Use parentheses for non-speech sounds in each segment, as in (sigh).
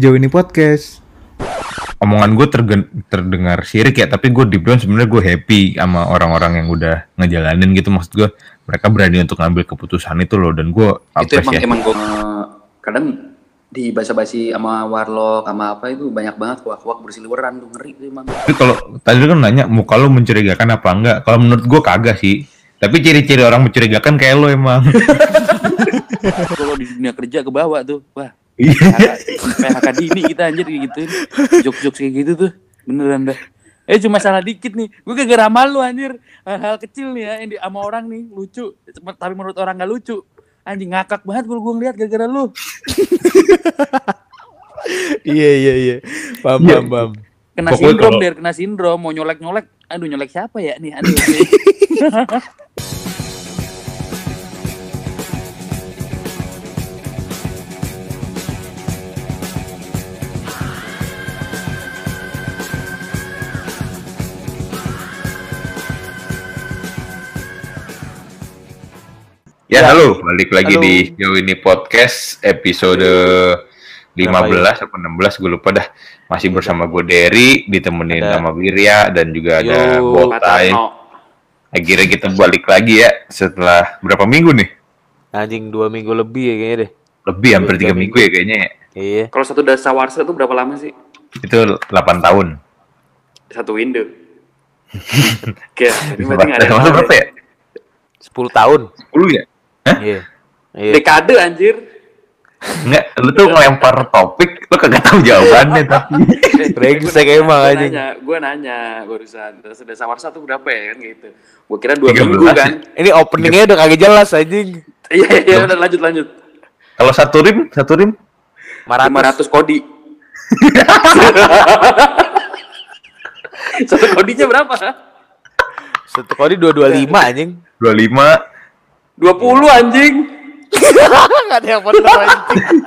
sejauh ini podcast. Omongan gue terdengar sirik ya, tapi gue deep down sebenarnya gue happy sama orang-orang yang udah ngejalanin gitu. Maksud gue mereka berani untuk ngambil keputusan itu loh, dan gue itu emang emang gue kadang di basa-basi sama warlock sama apa itu banyak banget kuak-kuak bersiliweran tuh ngeri tuh emang. Tapi kalau tadi kan nanya muka lo mencurigakan apa enggak? Kalau menurut gue kagak sih. Tapi ciri-ciri orang mencurigakan kayak lo emang. (laughs) kalau di dunia kerja ke bawah tuh, wah. Iya. PHK dini kita anjir gitu. Jok-jok kayak gitu tuh. Beneran dah. Eh cuma salah dikit nih. Gue kagak ramah lu anjir. Hal-hal kecil nih ya yang di sama orang nih lucu. Tapi menurut orang gak lucu. Anjing ngakak banget gue gue ngeliat gara-gara lu. iya iya iya. Paham ya. paham paham. Kena Pokoknya sindrom kalau... kena sindrom. Mau nyolek-nyolek. Aduh nyolek siapa ya nih? Aduh. (laughs) Ya, ya, halo, balik lagi halo. di Jauh ini podcast episode 15 ya? atau 16 gue lupa dah. Masih bersama gue Derry, ditemenin ada. sama Wirya dan juga Yo, ada Botai. Akhirnya kita balik lagi ya setelah berapa minggu nih? Anjing dua minggu lebih ya kayaknya deh. Lebih hampir tiga minggu. minggu ya kayaknya ya. Iya. Kalau satu dasa warsa itu berapa lama sih? Itu 8 tahun. Satu window. (laughs) Oke, ini berarti nggak ada. berapa ya? 10 tahun. 10 ya? Iya. Yeah. Dekade anjir. Enggak, lu tuh ngelempar topik, lu kagak tahu jawabannya tapi. Brengsek emang aja. Nanya, gue nanya barusan, sudah sawar satu berapa ya kan gitu. Gue kira dua minggu kan. Ini openingnya udah kagak jelas anjing. Iya, iya, udah lanjut lanjut. Kalau satu rim, satu rim? 500 kodi. (laughs) satu kodinya berapa? Satu kodi 225 anjing. 25 20 anjing. (laughs) Enggak ada yang benar anjing.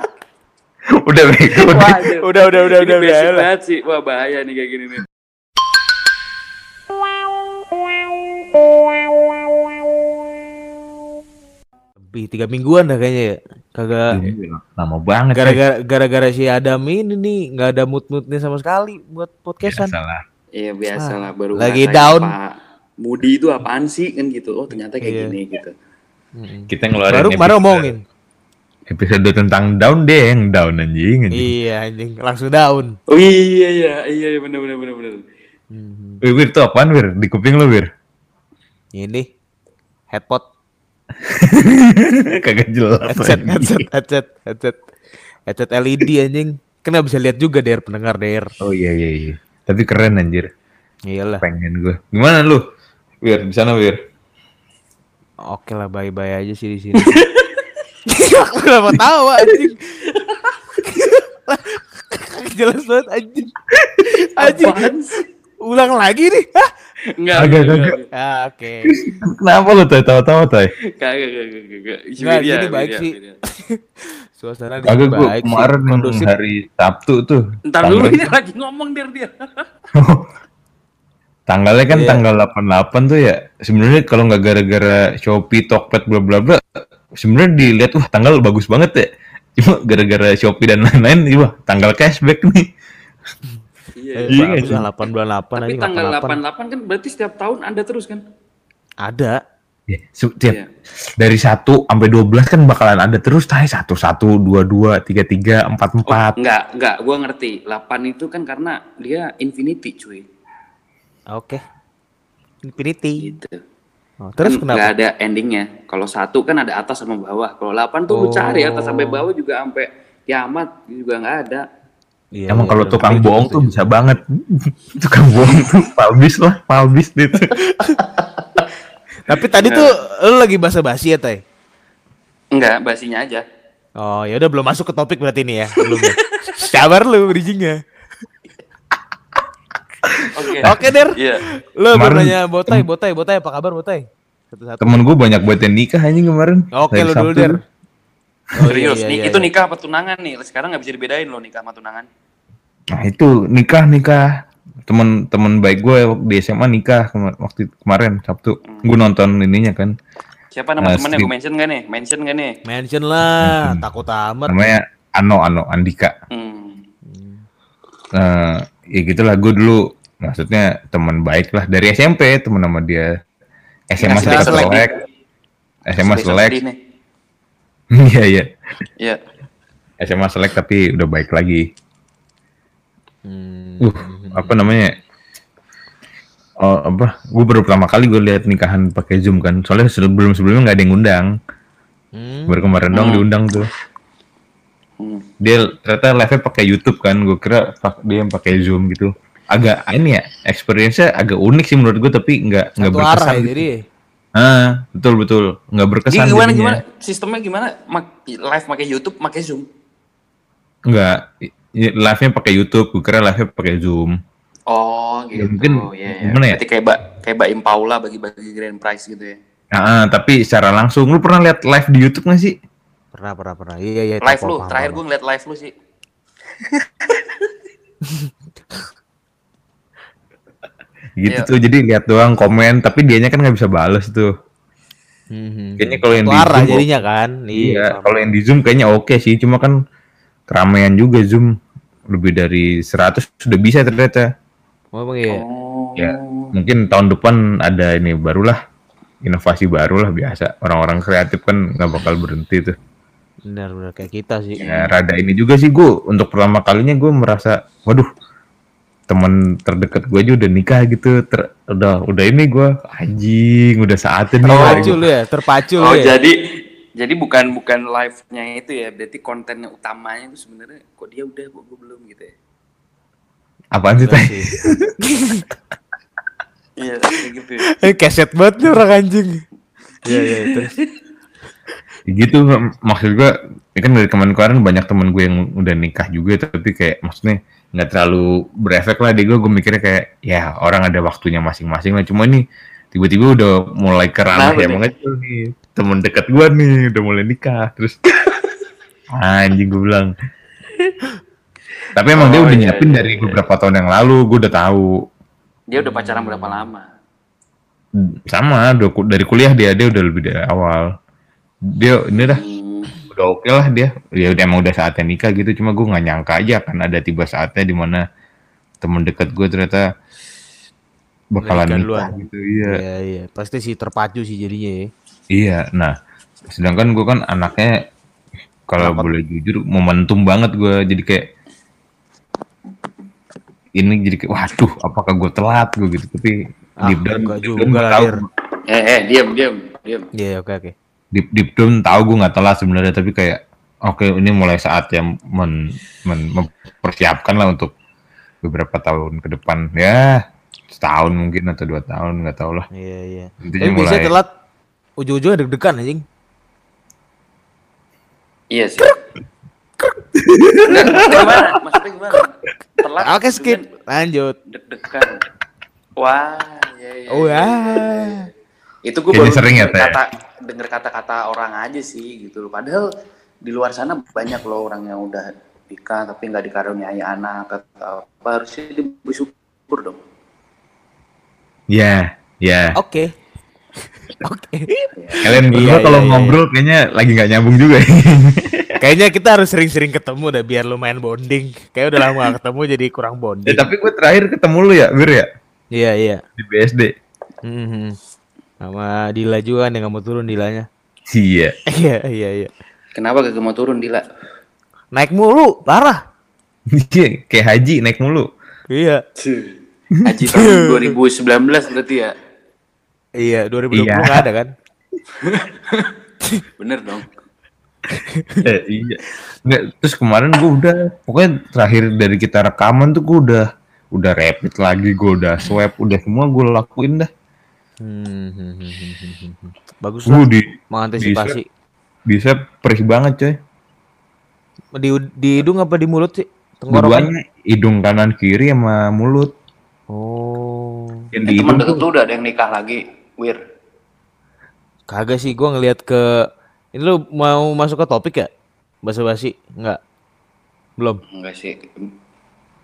(laughs) udah, udah, udah, udah, udah, udah, udah, banget sih. Wah, bahaya nih kayak gini nih. Lebih tiga mingguan dah kayaknya ya. Kagak iya, lama banget. Gara-gara gara-gara si Adam ini nih nggak ada mood-moodnya sama sekali buat podcastan. Biasalah. Iya biasalah ah, baru lagi down. Apa, Moody itu apaan sih kan gitu. Oh ternyata kayak iya. gini gitu. Kita ngeluarin baru baru ngomongin episode tentang down deh yang down anjing, anjing. Iya anjing langsung down. Oh iya iya iya, iya benar benar benar benar. Hmm. Wih, Wir tuh apaan Wir? Di kuping lo Wir? Ini headpot. (laughs) Kagak jelas. Headset, headset, headset, headset, headset LED anjing. Kena bisa lihat juga der pendengar der. Oh iya iya iya. Tapi keren anjir. Iyalah. Pengen gue. Gimana lu? Wir di sana Wir? Oke lah, bye-bye aja sih di sini. Aku gak mau tahu anjing. Jelas banget anjing. Anjing. Ulang lagi nih. Hah? Enggak, enggak, enggak. Ah, oke. Kenapa lu tuh tahu-tahu tuh? Kagak, kagak, kagak. Enggak, ini (laughs) baik sih. Suasana di sini baik kemarin kondusif. hari Sabtu tuh. Entar dulu ini lagi ngomong dia dia. (laughs) Tanggalnya kan yeah. tanggal 88 tuh ya. Sebenarnya kalau nggak gara-gara Shopee, Tokped, bla bla bla, sebenarnya dilihat wah tanggal bagus banget ya. Cuma gara-gara Shopee dan lain-lain, wah tanggal cashback nih. Iya, iya, iya. 8 bulan 8 Tapi tanggal 88. 88 kan berarti setiap tahun ada terus kan? Ada. Ya, setiap yeah. dari 1 sampai 12 kan bakalan ada terus tay 1 1 2 2 3 3 4 4. Oh, enggak, enggak, gua ngerti. 8 itu kan karena dia infinity, cuy. Oke. Okay. Infinity. Gitu. Oh, terus kan kenapa? Gak ada endingnya. Kalau satu kan ada atas sama bawah. Kalau delapan tuh oh. lu cari atas sampai bawah juga sampai kiamat juga nggak ada. Iya, Emang iya, kalau (laughs) tukang bohong tuh bisa banget. tukang bohong tuh palbis lah, palbis gitu. (laughs) Tapi tadi tuh lu lagi basa-basi ya, Tay? Enggak, basinya aja. Oh, ya udah belum masuk ke topik berarti ini ya. Belum ya. Sabar lu bridgingnya. Oke. Oke, Der. Iya. Lo baru nanya Botai, Botai, Botai apa kabar Botai? Satu-satu. Temen gue banyak buat yang nikah aja kemarin. Oke, lo dulu, Der. Oh, Serius, iya, iya, itu iya. nikah apa tunangan nih? Sekarang nggak bisa dibedain lo nikah sama tunangan. Nah itu nikah nikah temen-temen baik gue di SMA nikah waktu kemarin Sabtu. Hmm. Gue nonton ininya kan. Siapa nama uh, temennya? Gue mention gak nih? Mention gak nih? Mention lah, hmm. takut amat. Namanya Ano Ano Andika. Hmm. eh ya gitulah gue dulu maksudnya teman baik lah. Dari SMP teman sama dia. SMA Ngasih selek selek. selek. SMA selek iya iya. Iya. SMA selek tapi udah baik lagi. Hmm. uh apa namanya? Oh apa? Gue baru pertama kali gue lihat nikahan pakai zoom kan. Soalnya sebelum sebelumnya nggak ada yang ngundang. Hmm. baru kemarin doang Hmm. diundang tuh. Hmm. dia ternyata live-nya pakai YouTube kan. Gue kira pak- dia yang pakai zoom gitu agak ini ya experience-nya agak unik sih menurut gue tapi nggak nggak Satu arah berkesan ya gitu. jadi. ah betul betul nggak Jadi berkesan gimana jadinya. gimana? Sistemnya gimana? Mak- live pakai YouTube, pakai Zoom. nggak live-nya pakai YouTube gue kira live-nya pakai zoom Oh, gitu. Ya, mungkin Iya, iya. gimana ya? Berarti kayak Mbak kayak Mbak Impaula bagi-bagi grand prize gitu ya. ah tapi secara langsung lu pernah lihat live di YouTube nggak sih Pernah pernah pernah. Iya iya. Live lu, paham, terakhir gue ngeliat live lu sih. (laughs) gitu Iya. tuh jadi lihat doang komen tapi dianya kan nggak bisa bales tuh Hmm. kayaknya kalau yang Satu di Zoom jadinya kan. iya paham. kalau yang di zoom kayaknya oke sih cuma kan keramaian juga zoom lebih dari 100 sudah bisa ternyata Oh, iya. Oh. Ya. mungkin tahun depan ada ini barulah inovasi barulah biasa orang-orang kreatif kan nggak bakal berhenti tuh Benar benar kayak kita sih. ya rada ini juga sih gue untuk pertama kalinya gue merasa waduh teman terdekat gue aja udah nikah gitu ter, udah udah ini gue anjing udah saatnya nih Terpacu lu ya, terpacu Oh, ya. jadi jadi bukan bukan live-nya itu ya, berarti konten yang utamanya itu sebenarnya kok dia udah kok gue belum gitu ya. apaan sih teh (laughs) Iya, kayak gitu. ya. Eh keset banget nih orang anjing. Iya iya terus. gitu mak- maksud gue ya kan dari kemarin-kemarin banyak temen gue yang udah nikah juga tapi kayak maksudnya nggak terlalu berefek lah. Di gue gue mikirnya kayak ya orang ada waktunya masing-masing lah. Cuma nih tiba-tiba udah mulai kerana Kenapa ya mengecil nih. Temen dekat gue nih udah mulai nikah terus (laughs) anjing gue bilang. Tapi emang dia Oh, udah iya, nyiapin iya, dari iya. beberapa tahun yang lalu gue udah tahu. Dia udah pacaran berapa lama? sama udah ku- dari kuliah dia dia udah lebih dari awal. Dia ini dah. Hmm. Udah oke lah dia ya udah emang udah saatnya nikah gitu cuma gue nggak nyangka aja kan ada tiba saatnya di mana temen deket gue ternyata bakalan nikah duluan. gitu iya Iya iya, pasti sih terpacu sih jadinya ya. iya nah sedangkan gue kan anaknya kalau boleh jujur momentum banget gue jadi kayak ini jadi kayak waduh apakah gue telat gue gitu tapi Ah, deep down enggak deep juga down gue lah, tahu. Eh, eh, diam, diam, diam. Iya oke oke. Deep deep down tahu gue nggak telat sebenarnya tapi kayak oke ini mulai saatnya men, men- mempersiapkan lah untuk beberapa tahun ke depan ya setahun mungkin atau dua tahun nggak tahu lah Iya iya. intinya Tapi mulai biasanya telat ujung-ujungnya deg-degan anjing. Iya sih. Maksudnya gimana? Maksudnya gimana? Telat. Oke skip, lanjut. Deg-degan. Wah, iya, iya. Oh iya, ya. iya. Itu gue baru sering ya, kata denger kata-kata orang aja sih gitu loh. Padahal di luar sana banyak loh orang yang udah nikah tapi nggak dikaruniai anak atau apa harusnya bersyukur dong. ya ya Oke. (laughs) Oke. kalian berdua Iya, kalau iya, iya, ngobrol kayaknya lagi nggak nyambung juga ya. (laughs) Kayaknya kita harus sering-sering ketemu dah biar lumayan bonding. Kayak udah lama gak ketemu jadi kurang ya bonding. tapi gue terakhir ketemu lu ya Bir ya Iya iya. di BSD Mhm. Sama Dila juga kan yang nggak mau turun Dilanya. iya (laughs) Iya iya iya. Kenapa gak mau turun Dila? Naik mulu, parah. Iya, kayak haji naik mulu Iya. (laughs) Haji tahun (laughs) 2019 berarti ya. Iya, 2020 Iya. nggak ada kan? Bener dong. Eh, iya. Nggak, terus kemarin gue udah pokoknya terakhir dari kita rekaman tuh gue udah udah rapid lagi, gue udah swab, udah semua gue lakuin dah. Hmm, hmm, hmm, hmm. Bagus lah, di mengantisipasi. bisa perih banget coy. Di, di hidung apa di mulut sih? Tenggorokan? Hidung kanan kiri sama mulut. Oh, Yang Eh, di teman hidung deket tuh lu udah ada yang nikah lagi, Wir. kagak sih. Gua ngelihat ke ini lu mau masuk ke topik ya? Basa-basi? Enggak. Belum. Enggak sih.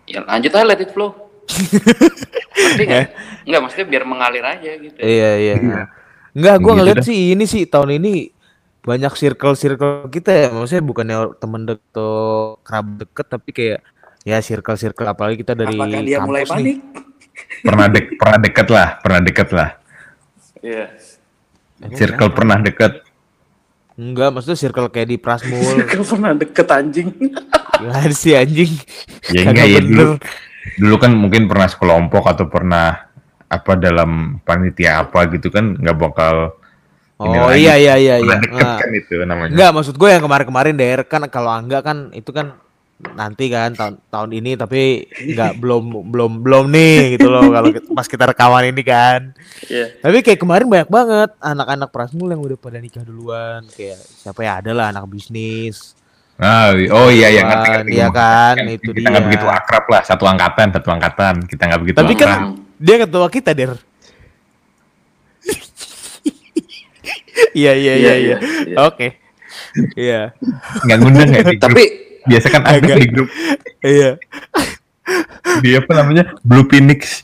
Ya lanjut aja let it flow. Ngerti nggak? Enggak, maksudnya biar mengalir aja gitu. Iya, iya. Iya. Enggak, gua Gitu ngeliat dah. sih ini sih tahun ini banyak circle-circle kita ya. Maksudnya bukannya temen deket atau kerabat deket tapi kayak ya circle-circle apalagi kita dari Apakah dia mulai nih. panik? Pernah dek pernah deket lah, pernah deket lah. Iya. Circle pernah deket. Enggak, maksudnya circle kayak di Prasmul. (laughs) Kau pernah deket anjing. Gimana sih anjing? Ya enggak ya bener. dulu. Dulu kan mungkin pernah sekelompok atau pernah apa dalam panitia apa gitu kan nggak bakal Oh lagi. iya iya iya iya. deket Nah, kan itu namanya. Enggak, maksud gue yang kemarin-kemarin Der kan kalau enggak kan itu kan nanti kan tahun tahun ini tapi enggak (laughs) belum belum belum nih gitu loh kalau (laughs) pas kita rekaman ini kan. Iya. Tapi kayak kemarin banyak banget anak-anak Prasmul yang udah pada nikah duluan kayak siapa ya ada lah anak bisnis. Ah, oh iya iya ngerti ngerti. iya kan, itu kita nggak dia. begitu akrab lah satu angkatan satu angkatan kita nggak begitu Tapi akrab. kan dia ketua kita Der. Iya iya iya Iya, iya. iya, iya. Oke. Iya. nggak ngundang ya di grup. Tapi biasa kan ada Agak. di grup Iya. dia apa namanya Blue Phoenix (laughs)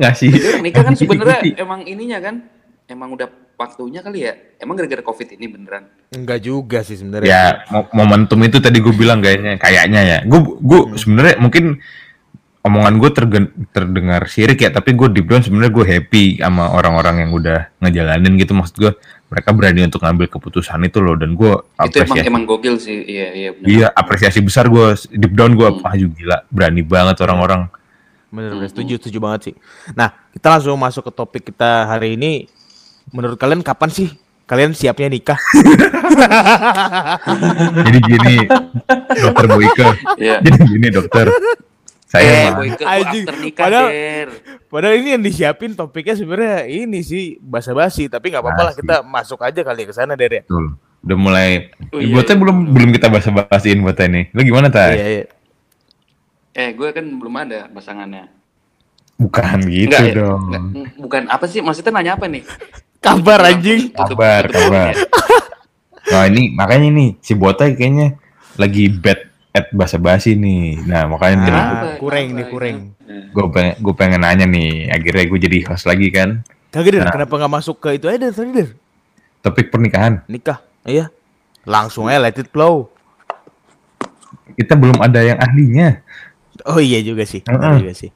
ngasih nikah kan ngasih sebenarnya ikuti. emang ininya kan emang udah waktunya kali ya. Emang gara-gara covid ini beneran. Enggak juga sih sebenarnya. ya mo- momentum itu tadi gue bilang kayaknya kayaknya ya gue gue Hmm. sebenarnya mungkin omongan gue tergen- terdengar sirik ya tapi gue deep down sebenarnya gue happy sama orang-orang yang udah ngejalanin gitu maksud gue mereka berani untuk ngambil keputusan itu loh dan gue Itu emang apresiasi emang gokil sih. Iya iya bener. iya apresiasi besar gue deep down gue Hmm. ah gila berani banget orang-orang Bener, bener, setuju, setuju banget sih. Nah, kita langsung masuk ke topik kita hari ini. Menurut kalian kapan sih kalian siapnya nikah? (laughs) jadi gini dokter Boyke Iya. jadi gini dokter saya Eh, mah- boy ke Anjing, after nikah, padahal- Der. Padahal ini yang disiapin topiknya sebenarnya ini sih basa-basi, tapi nggak apa-apa lah kita masuk aja kali ke sana Der ya. Betul. Udah mulai. Oh, iya, buatnya belum belum kita bahas-bahasin buatnya ini. Lu gimana tay? Iya, iya. Eh, gue kan belum ada pasangannya. Bukan gitu Enggak, ya? dong. Enggak, mm, bukan apa sih? Maksudnya nanya apa nih? Kabar anjing. Kabar, kabar. Nah ini makanya nih si Botai kayaknya lagi bad at basa-basi nih. Nah makanya? Ah, kurang Kenapa? nih, kurang. gue pengen gue pengen nanya nih. Akhirnya gue jadi host lagi kan. Kagak Nah. kenapa nggak masuk ke itu aja tadi Der? Topik pernikahan. Nikah. Iya. Langsung aja let it flow. Kita belum ada yang ahlinya. Oh iya juga sih. bener Heeh. juga sih.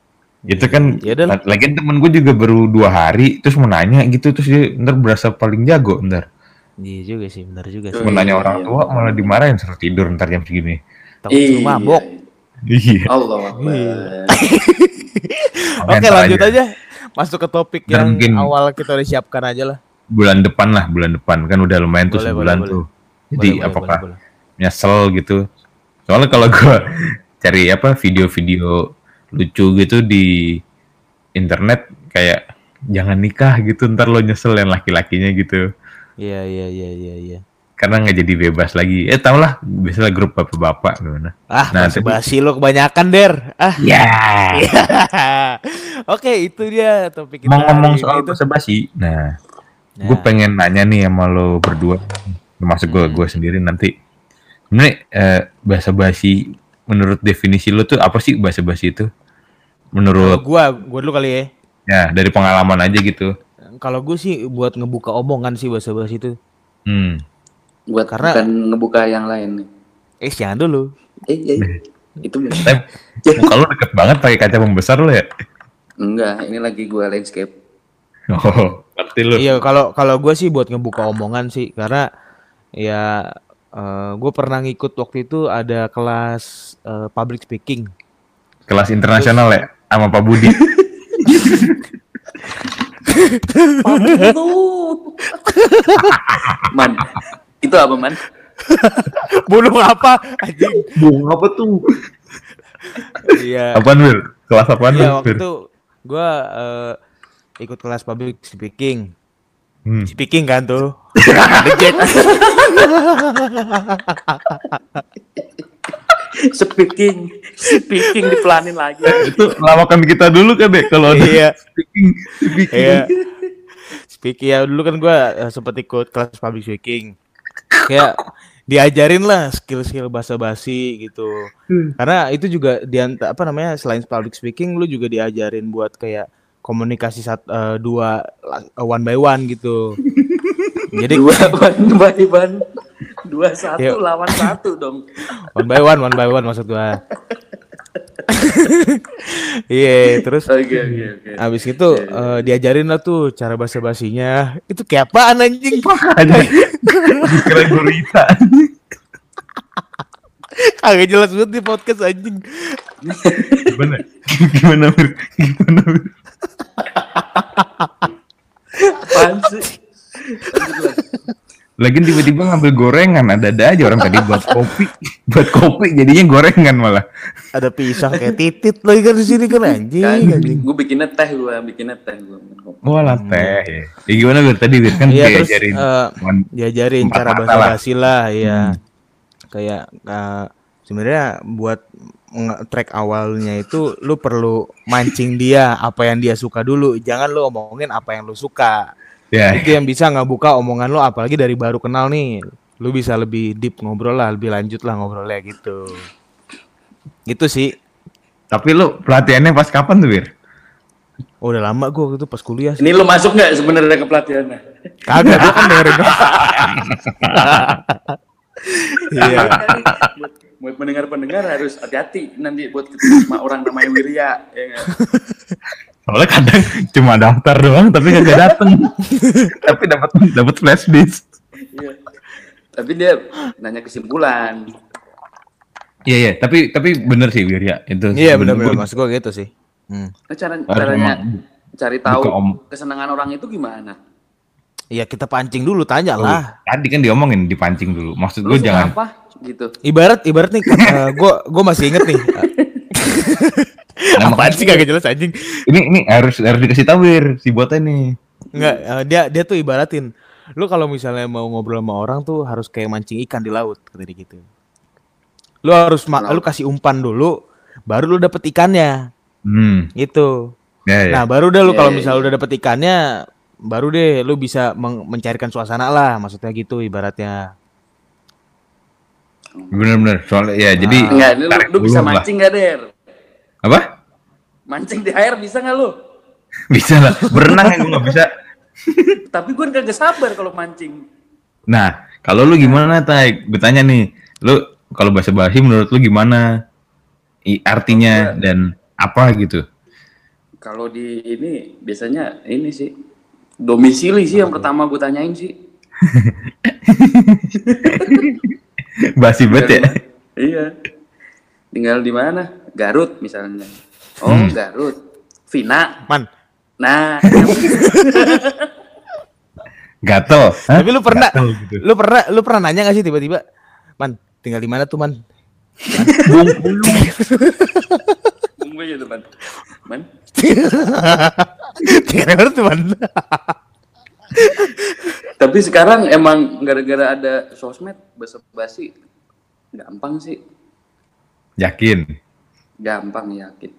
Itu kan. Ya. Lagian temen gue juga baru dua hari. Terus mau nanya gitu terus dia ntar berasa paling jago ntar. Iya juga sih, benar juga sih. Oh, Mau iya, nanya iya, orang iya. tua malah dimarahin suruh tidur ntar jam segini. Takut Iya. mabok. Iya. Allah Akbar. (laughs) Oke, Ntar lanjut aja. Masuk ke topik Dan yang mungkin- awal kita udah siapkan aja lah. bulan depan lah bulan depan kan udah lumayan tuh Boleh, sebulan boleh, tuh boleh. jadi Boleh, apakah boleh, boleh. nyesel gitu soalnya kalau gua (laughs) cari apa video-video lucu gitu di internet kayak jangan nikah gitu ntar lo nyesel yang laki-lakinya gitu Iya, iya, iya, iya, iya. karena nggak jadi bebas lagi eh tau lah biasanya grup bapak-bapak gimana Ah, Nah, tadi- basi lo kebanyakan, Der. Ah. ya (laughs) Oke, itu dia topik kita. mau ngomong soal ini tuh. bahasa basi nah Nah, gue pengen nanya nih sama lo berdua termasuk gue Hmm. gue sendiri nanti sebenarnya eh, bahasa basi menurut definisi lo tuh apa sih bahasa basi itu menurut gua, gua dulu kali ya. ya dari pengalaman aja gitu Kalau gue sih buat ngebuka omongan sih bahasa basi itu. hmm. Buat Karena- bukan ngebuka yang lain nih. Eh, jangan dulu. Eh, iya, iya. Itu muka lo deket banget pakai kaca pembesar lo ya Enggak, ini lagi gue landscape. oh ngerti lo Iya, kalau kalau gue sih buat ngebuka omongan sih karena ya gue pernah ngikut waktu itu ada kelas eh, public speaking. kelas internasional ya sama (laughs) Pak Budi Man, itu apa man? Bunuh apa? Anjing. Bung apa tuh Iya. apaan Wir kelas apaan Iya, Wil? waktu itu gue eh, ikut kelas public speaking. Hmm. Speaking kan tuh. (laughs) Reject. (laughs) Speaking, speaking dipelanin lagi. itu lawakan kita dulu kan deh kalau ada Iya. speaking speaking Iya. Speaking ya dulu kan gue sempat ikut kelas public speaking. Kayak diajarin lah skill-skill bahasa basi gitu. Karena itu juga di anta- apa namanya selain public speaking lu juga diajarin buat kayak komunikasi sat, eh, dua la- one by one gitu. (laughs) Jadi Dua ban, ban, ban. Dua satu Yuk. lawan satu dong. One by one, one by one maksud gua. (laughs) Iya, terus Oke oke oke. abis itu eh, diajarin lah tuh cara bahasa basinya. Itu kayak apaan anjing? Kira gurita. Kagak jelas banget di podcast anjing. Gimana? Gimana, Bir? Gimana, Bir? Apaan sih? Lagian tiba-tiba ngambil gorengan, ada-ada aja orang tadi buat kopi, (laughs) buat kopi jadinya gorengan malah. Ada pisang kayak titit lagi kan di sini kan anjing. Kan, anjing. gue bikinnya teh gue, bikinnya teh gue. Oh, lah teh. Ya. ya gimana Bir tadi kan Iya, terus, diajarin Wan- diajarin cara bahasa lah. basi lah ya kayak eh, sebenarnya buat track awalnya itu lu perlu mancing dia apa yang dia suka dulu jangan lu omongin apa yang lu suka ya. itu yang bisa ngebuka omongan lu apalagi dari baru kenal nih lu bisa lebih deep ngobrol lah lebih lanjut lah ngobrolnya gitu gitu sih Tapi lu pelatihannya pas kapan tuh Bir? Oh, udah lama gua waktu itu pas kuliah sih. Ini lo masuk nggak sebenarnya ke pelatihannya? kagak gua kan dengerin (laughs) iya buat, buat pendengar-pendengar harus hati-hati nanti buat ketemu sama orang namanya Wirya ya nggak? (laughs) Soalnya kadang cuma daftar doang tapi kagak (laughs) dateng. tapi dapat dapat flash disk. Iya. Tapi dia nanya kesimpulan. Iya iya, tapi tapi bener sih Wirya itu. iya benar-benar mas gua gitu sih Hmm. Nah, cara Harus caranya emang cari tahu kesenangan orang itu gimana? Iya kita pancing dulu tanya lah Tadi kan diomongin dipancing dulu. Maksud gue jangan apa gitu? ibarat ibarat nih (laughs) eh, gua gua masih inget nih (laughs) (laughs) Nah, apaan sih kagak jelas anjing ini ini harus harus dikasih tahu si botnya nih. Enggak, eh, dia dia tuh ibaratin lu kalau misalnya mau ngobrol sama orang tuh harus kayak mancing ikan di laut kata dia gitu. Lu harus ma- lu kasih umpan dulu baru lu dapet ikannya Hmm. gitu. Ya, ya. Nah, baru deh lu Iya, kalau iya, misalnya udah dapet ikannya baru deh lu bisa mencairkan suasana lah maksudnya gitu ibaratnya. Bener-bener. Soalnya ya jadi Enggak, lu, lu bisa mancing gak, Der? Apa? Mancing di air bisa nggak lu? (laughs) Bisa lah. Berenang ya gue nggak bisa. (laughs) Tapi gue kagak sabar kalau mancing. Nah, kalau lu gimana, Tai? Gue tanya nih, lu kalau bahasa basi menurut lu gimana? I, artinya dan apa gitu? Kalau di ini biasanya ini sih domisili sih yang pertama gue tanyain sih. (laughs) Basi banget ya? Iya. Tinggal di mana? Garut misalnya. Oh, Hmm. Garut. Vina. Man, Nah, (laughs) Gatel. Hah? tapi lu pernah Gatel gitu. lu pernah lu pernah nanya gak sih tiba-tiba, "Man, tinggal di mana tuh, Man?" tunggu aja teman. Man, (laughs) tinggal di mana tuh, Man? tapi sekarang emang gara-gara ada sosmed bahasa basi gampang sih, Yakin? Gampang yakin.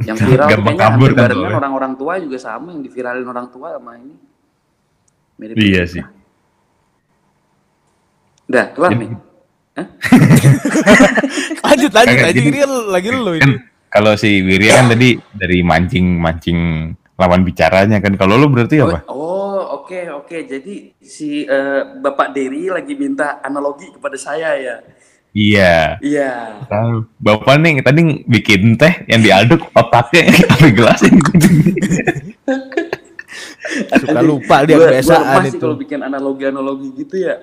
(laughs) Yang viral Gampang kayaknya kabur kan orang-orang tua juga sama yang diviralin orang tua sama ini. Mirip Iya sih. Udah, kelar nih. Hah? (laughs) lanjut lanjut jadi- ini lagi lu Kan ini. kalau si Wirya kan tadi dari mancing-mancing lawan bicaranya kan. Kalau lu berarti apa? Oh, oke oke. Jadi si eh, Bapak Dery lagi minta analogi kepada saya ya. Iya. Iya. Tahu. Bapak nih tadi bikin teh yang diaduk otaknya (laughs) sampai gelasnya Suka lupa dia Gua- kebiasaan itu. kalau bikin analogi-analogi gitu ya.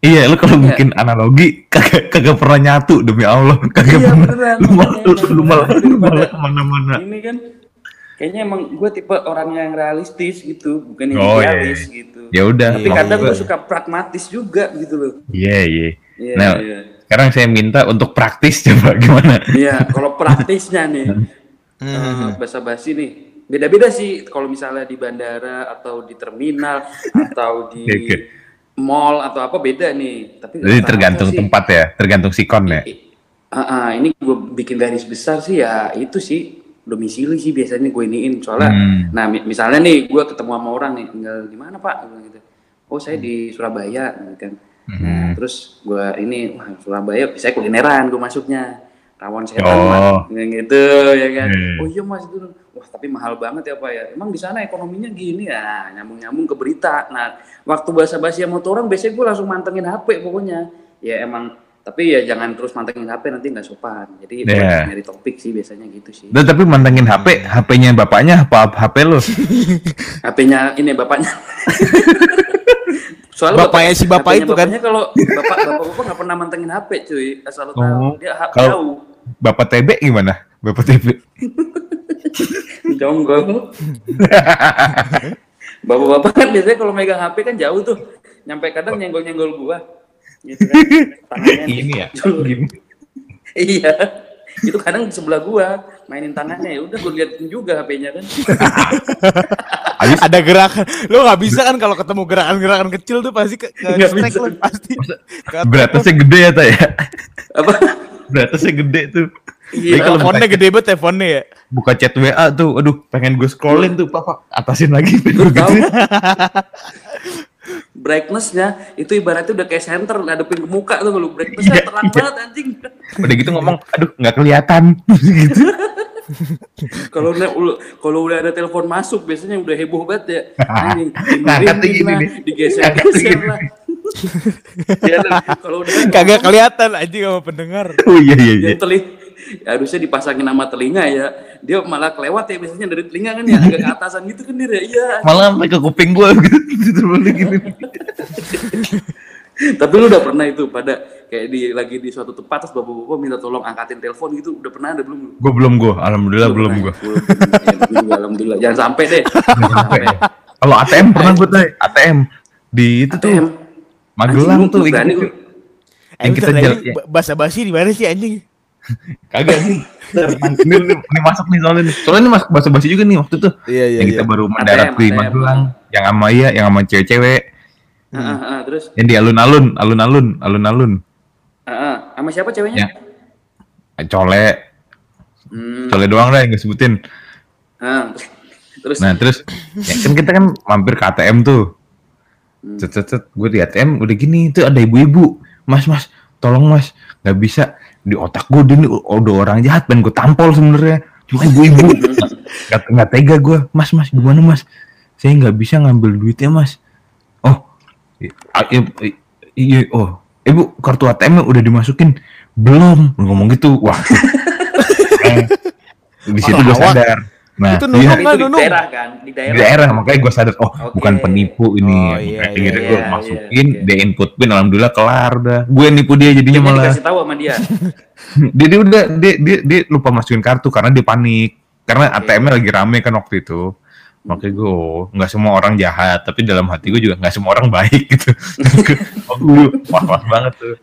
Iya, lu kalau Iya. bikin analogi kagak kagak pernah nyatu demi Allah. Kagak Iya, pernah. beneran. Lu malah lu, Makanya lu malah lu daripada- malah ke mana-mana. Ini kan kayaknya emang gue tipe orang yang realistis gitu, bukan yang Oh, iya, idealis iya. gitu. Ya udah. Tapi Iya, kadang gue gua- suka pragmatis juga gitu loh. Iya, iya. Iya, Nah, iya. Sekarang saya minta untuk praktis (laughs) coba gimana? Iya, kalau praktisnya nih, Hmm. eh, bahasa basi nih, beda-beda sih. Kalau misalnya di bandara atau di terminal atau (laughs) di mall atau apa beda nih. Tapi Jadi tergantung sih, tempat ya, tergantung sikon ya. ah, ah, ini gue bikin garis besar sih ya itu sih domisili sih biasanya gue iniin soalnya. Hmm. Nah mi- misalnya nih gue ketemu sama orang nih tinggal di mana pak? Gitu. Oh saya di Surabaya gitu kan. Nah Hmm. terus gue ini wah Surabaya bisa kulineran gue masuknya. rawan setan Oh. Mas. gitu ya kan Hmm. oh iya mas itu wah tapi mahal banget ya pak ya emang di sana ekonominya gini ya nyambung nyambung ke berita nah waktu bahasa basi sama orang biasanya gue langsung mantengin hp pokoknya ya emang tapi ya jangan terus mantengin hp nanti nggak sopan jadi Yeah. nyari topik sih biasanya gitu sih Dan tapi mantengin HP, HP-nya bapaknya apa HP lo? (laughs) HP-nya ini bapaknya. (laughs) Soalnya Bapaknya si bapak itu kan? bapaknya kalau bapak bapak bapak nggak pernah mantengin HP cuy, asal lo tahu Oh, dia hak jauh, Bapak TB gimana? Bapak TB. (laughs) jonggol. Bapak-bapak kan biasanya kalau megang HP kan jauh tuh, nyampe kadang nyenggol-nyenggol gua. Gitu kan. (laughs) Tangannya Ini ya. Gini. iya. (laughs) Itu kadang di sebelah gua mainin tangannya ya udah gua liatin juga HP-nya kan. (laughs) Ada gerakan. Lo nggak bisa kan kalau ketemu gerakan-gerakan kecil tuh pasti ke, ke Nggak distract bisa. lo, pasti. Gede ya, Ta ya? Apa? Beratnya gede tuh. Iya. Teleponnya gede banget teleponnya ya. buka chat WA tuh, aduh pengen gue scrollin tuh, Pak, Pak, atasin lagi. Lu tahu (laughs) brightness-nya itu ibaratnya udah kayak center ngadepin ke muka tuh lu brightness-nya Iya, terang iya. banget anjing Udah gitu ngomong, aduh nggak kelihatan. gitu. (laughs) kalau udah kalau udah ada telepon masuk biasanya udah heboh banget ya (laughs) anjing Ngangkatnya dimirimin gini nih. digeser-geser lah (laughs) Ya, kalau udah Kagak kelihatan anjing sama pendengar. Oh iya iya iya. yang teling harusnya dipasangin sama telinga ya dia malah kelewat ya biasanya dari telinga kan ya agak ke atasan gitu kan dia ya. iya Malah sampai ke kuping gue gitu. Gini. tapi lu udah pernah itu pada kayak di lagi di suatu tempat terus bapak-bapak minta tolong angkatin telepon gitu udah pernah ada belum Gue belum gue, alhamdulillah belum gue. Belum. Ya, gua juga alhamdulillah. Jangan sampai deh. Jangan sampai. Kalau ATM pernah gue tay, ATM di itu tuh ATM. Magelang Anjing, tuh berani lu. Yang kita jalan. ya. Bahasa basi di mana sih anjing? Kagak nih. ini, ini, ini masuk nih soalnya nih. Soalnya ini masuk bahasa basi juga nih waktu itu. Iya yang kita baru mendarat ATM, di. Magelang, yang sama ya, yang sama cewek-cewek, Ah, ah, ah, terus yang di alun-alun, alun-alun, alun-alun. sama siapa ceweknya? Ya. Cole, Hmm. cole doang lah yang gue sebutin. Ah, terus Nah terus, ya kan kita kan mampir ke ATM tuh. Cet, cet, cet. gue di ATM udah gini tuh ada ibu-ibu, mas mas, tolong mas, nggak bisa di otak gue ini udah orang jahat pengen gue tampol sebenarnya, cuma ibu-ibu. (laughs) Nggak nggak tega gue, mas mas gimana mas, saya nggak bisa ngambil duitnya mas, oh, iya oh, ibu kartu ATM udah dimasukin? Belum, ngomong gitu, wah, Eh, (laughs) di situ gue sadar, nah Itu iya, nunuk itu nggak di daerah kan, di di daerah. daerah makanya gue sadar oh Oke. bukan penipu ini Oh, Makanya iya, akhirnya iya, gue iya, masukin iya, oke. dia input pin alhamdulillah kelar udah gue nipu dia jadinya Dia malah dikasih tahu sama dia. (laughs) dia, dia udah dia, dia dia lupa masukin kartu karena dia panik karena ATM-nya lagi rame kan waktu itu makanya gue oh, nggak semua orang jahat tapi dalam hati gue juga nggak semua orang baik gitu (laughs) oh, wah wah banget tuh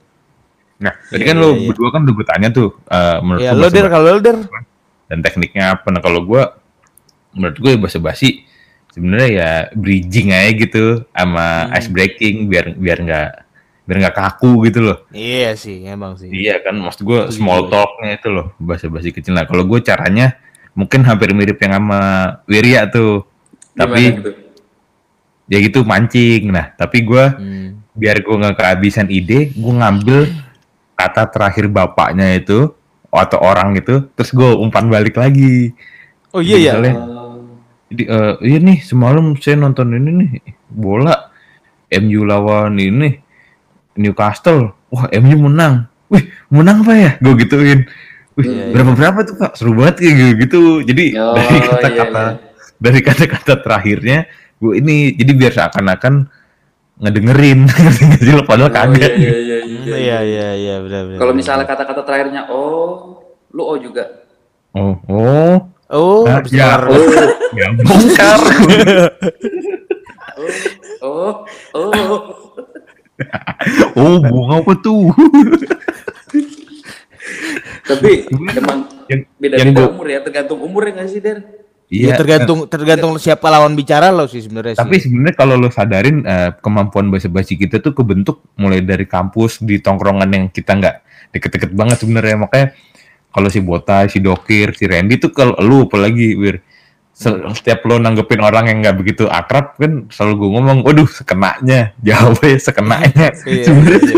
nah tadi kan Iya, lo iya, iya. berdua kan udah gue tanya tuh eh, menurut Ya lo der kalau lo der. dan tekniknya apa nah kalau gue menurut gue bahasa basi sebenarnya ya bridging aja gitu sama Hmm. ice breaking biar biar nggak biar nggak kaku gitu loh Iya sih, emang sih. iya kan maksud gue small talknya itu loh bahasa basi kecil nah kalau gue caranya mungkin hampir mirip yang sama Wirya tuh tapi gitu? ya gitu mancing nah tapi gue Hmm. biar gue nggak kehabisan ide gue ngambil kata terakhir bapaknya itu atau orang itu terus gue umpan balik lagi Oh iya ya. Misalnya, Jadi, eh, iya nih semalam saya nonton ini nih bola MU lawan ini Newcastle. Wah MU menang. Wih menang apa ya? Gue gituin. Wih Iya, iya. berapa berapa tuh pak? Seru banget kayak gitu. gitu. Jadi Oh, dari iya, kata-kata iya. dari kata-kata terakhirnya gue ini jadi biar seakan-akan ngedengerin (laughs) sih lo padahal Oh, kaget. iya, iya, iya, iya, iya. Iya iya iya benar benar. Kalau misalnya kata-kata terakhirnya oh, lu oh juga. Oh oh. Oh, Nah, ya, oh, ya (laughs) bongkar. Oh, oh, oh. (laughs) oh, bunga apa tuh? Tapi emang yang yang beda-beda umur ya, tergantung umur ya nggak sih, Der? Iya, tergantung tergantung siapa lawan bicara lo sih sebenarnya. Tapi sebenarnya kalau lo sadarin eh, kemampuan bahasa basi kita tuh kebentuk mulai dari kampus di tongkrongan yang kita nggak deket-deket banget sebenarnya makanya kalau si Botai, si Dokir, si Randy tuh kalau lu apalagi Wir se- setiap lo nanggepin orang yang nggak begitu akrab kan selalu gue ngomong, waduh sekenanya, jawabnya sekenanya. (laughs) Iya, sebenarnya iya.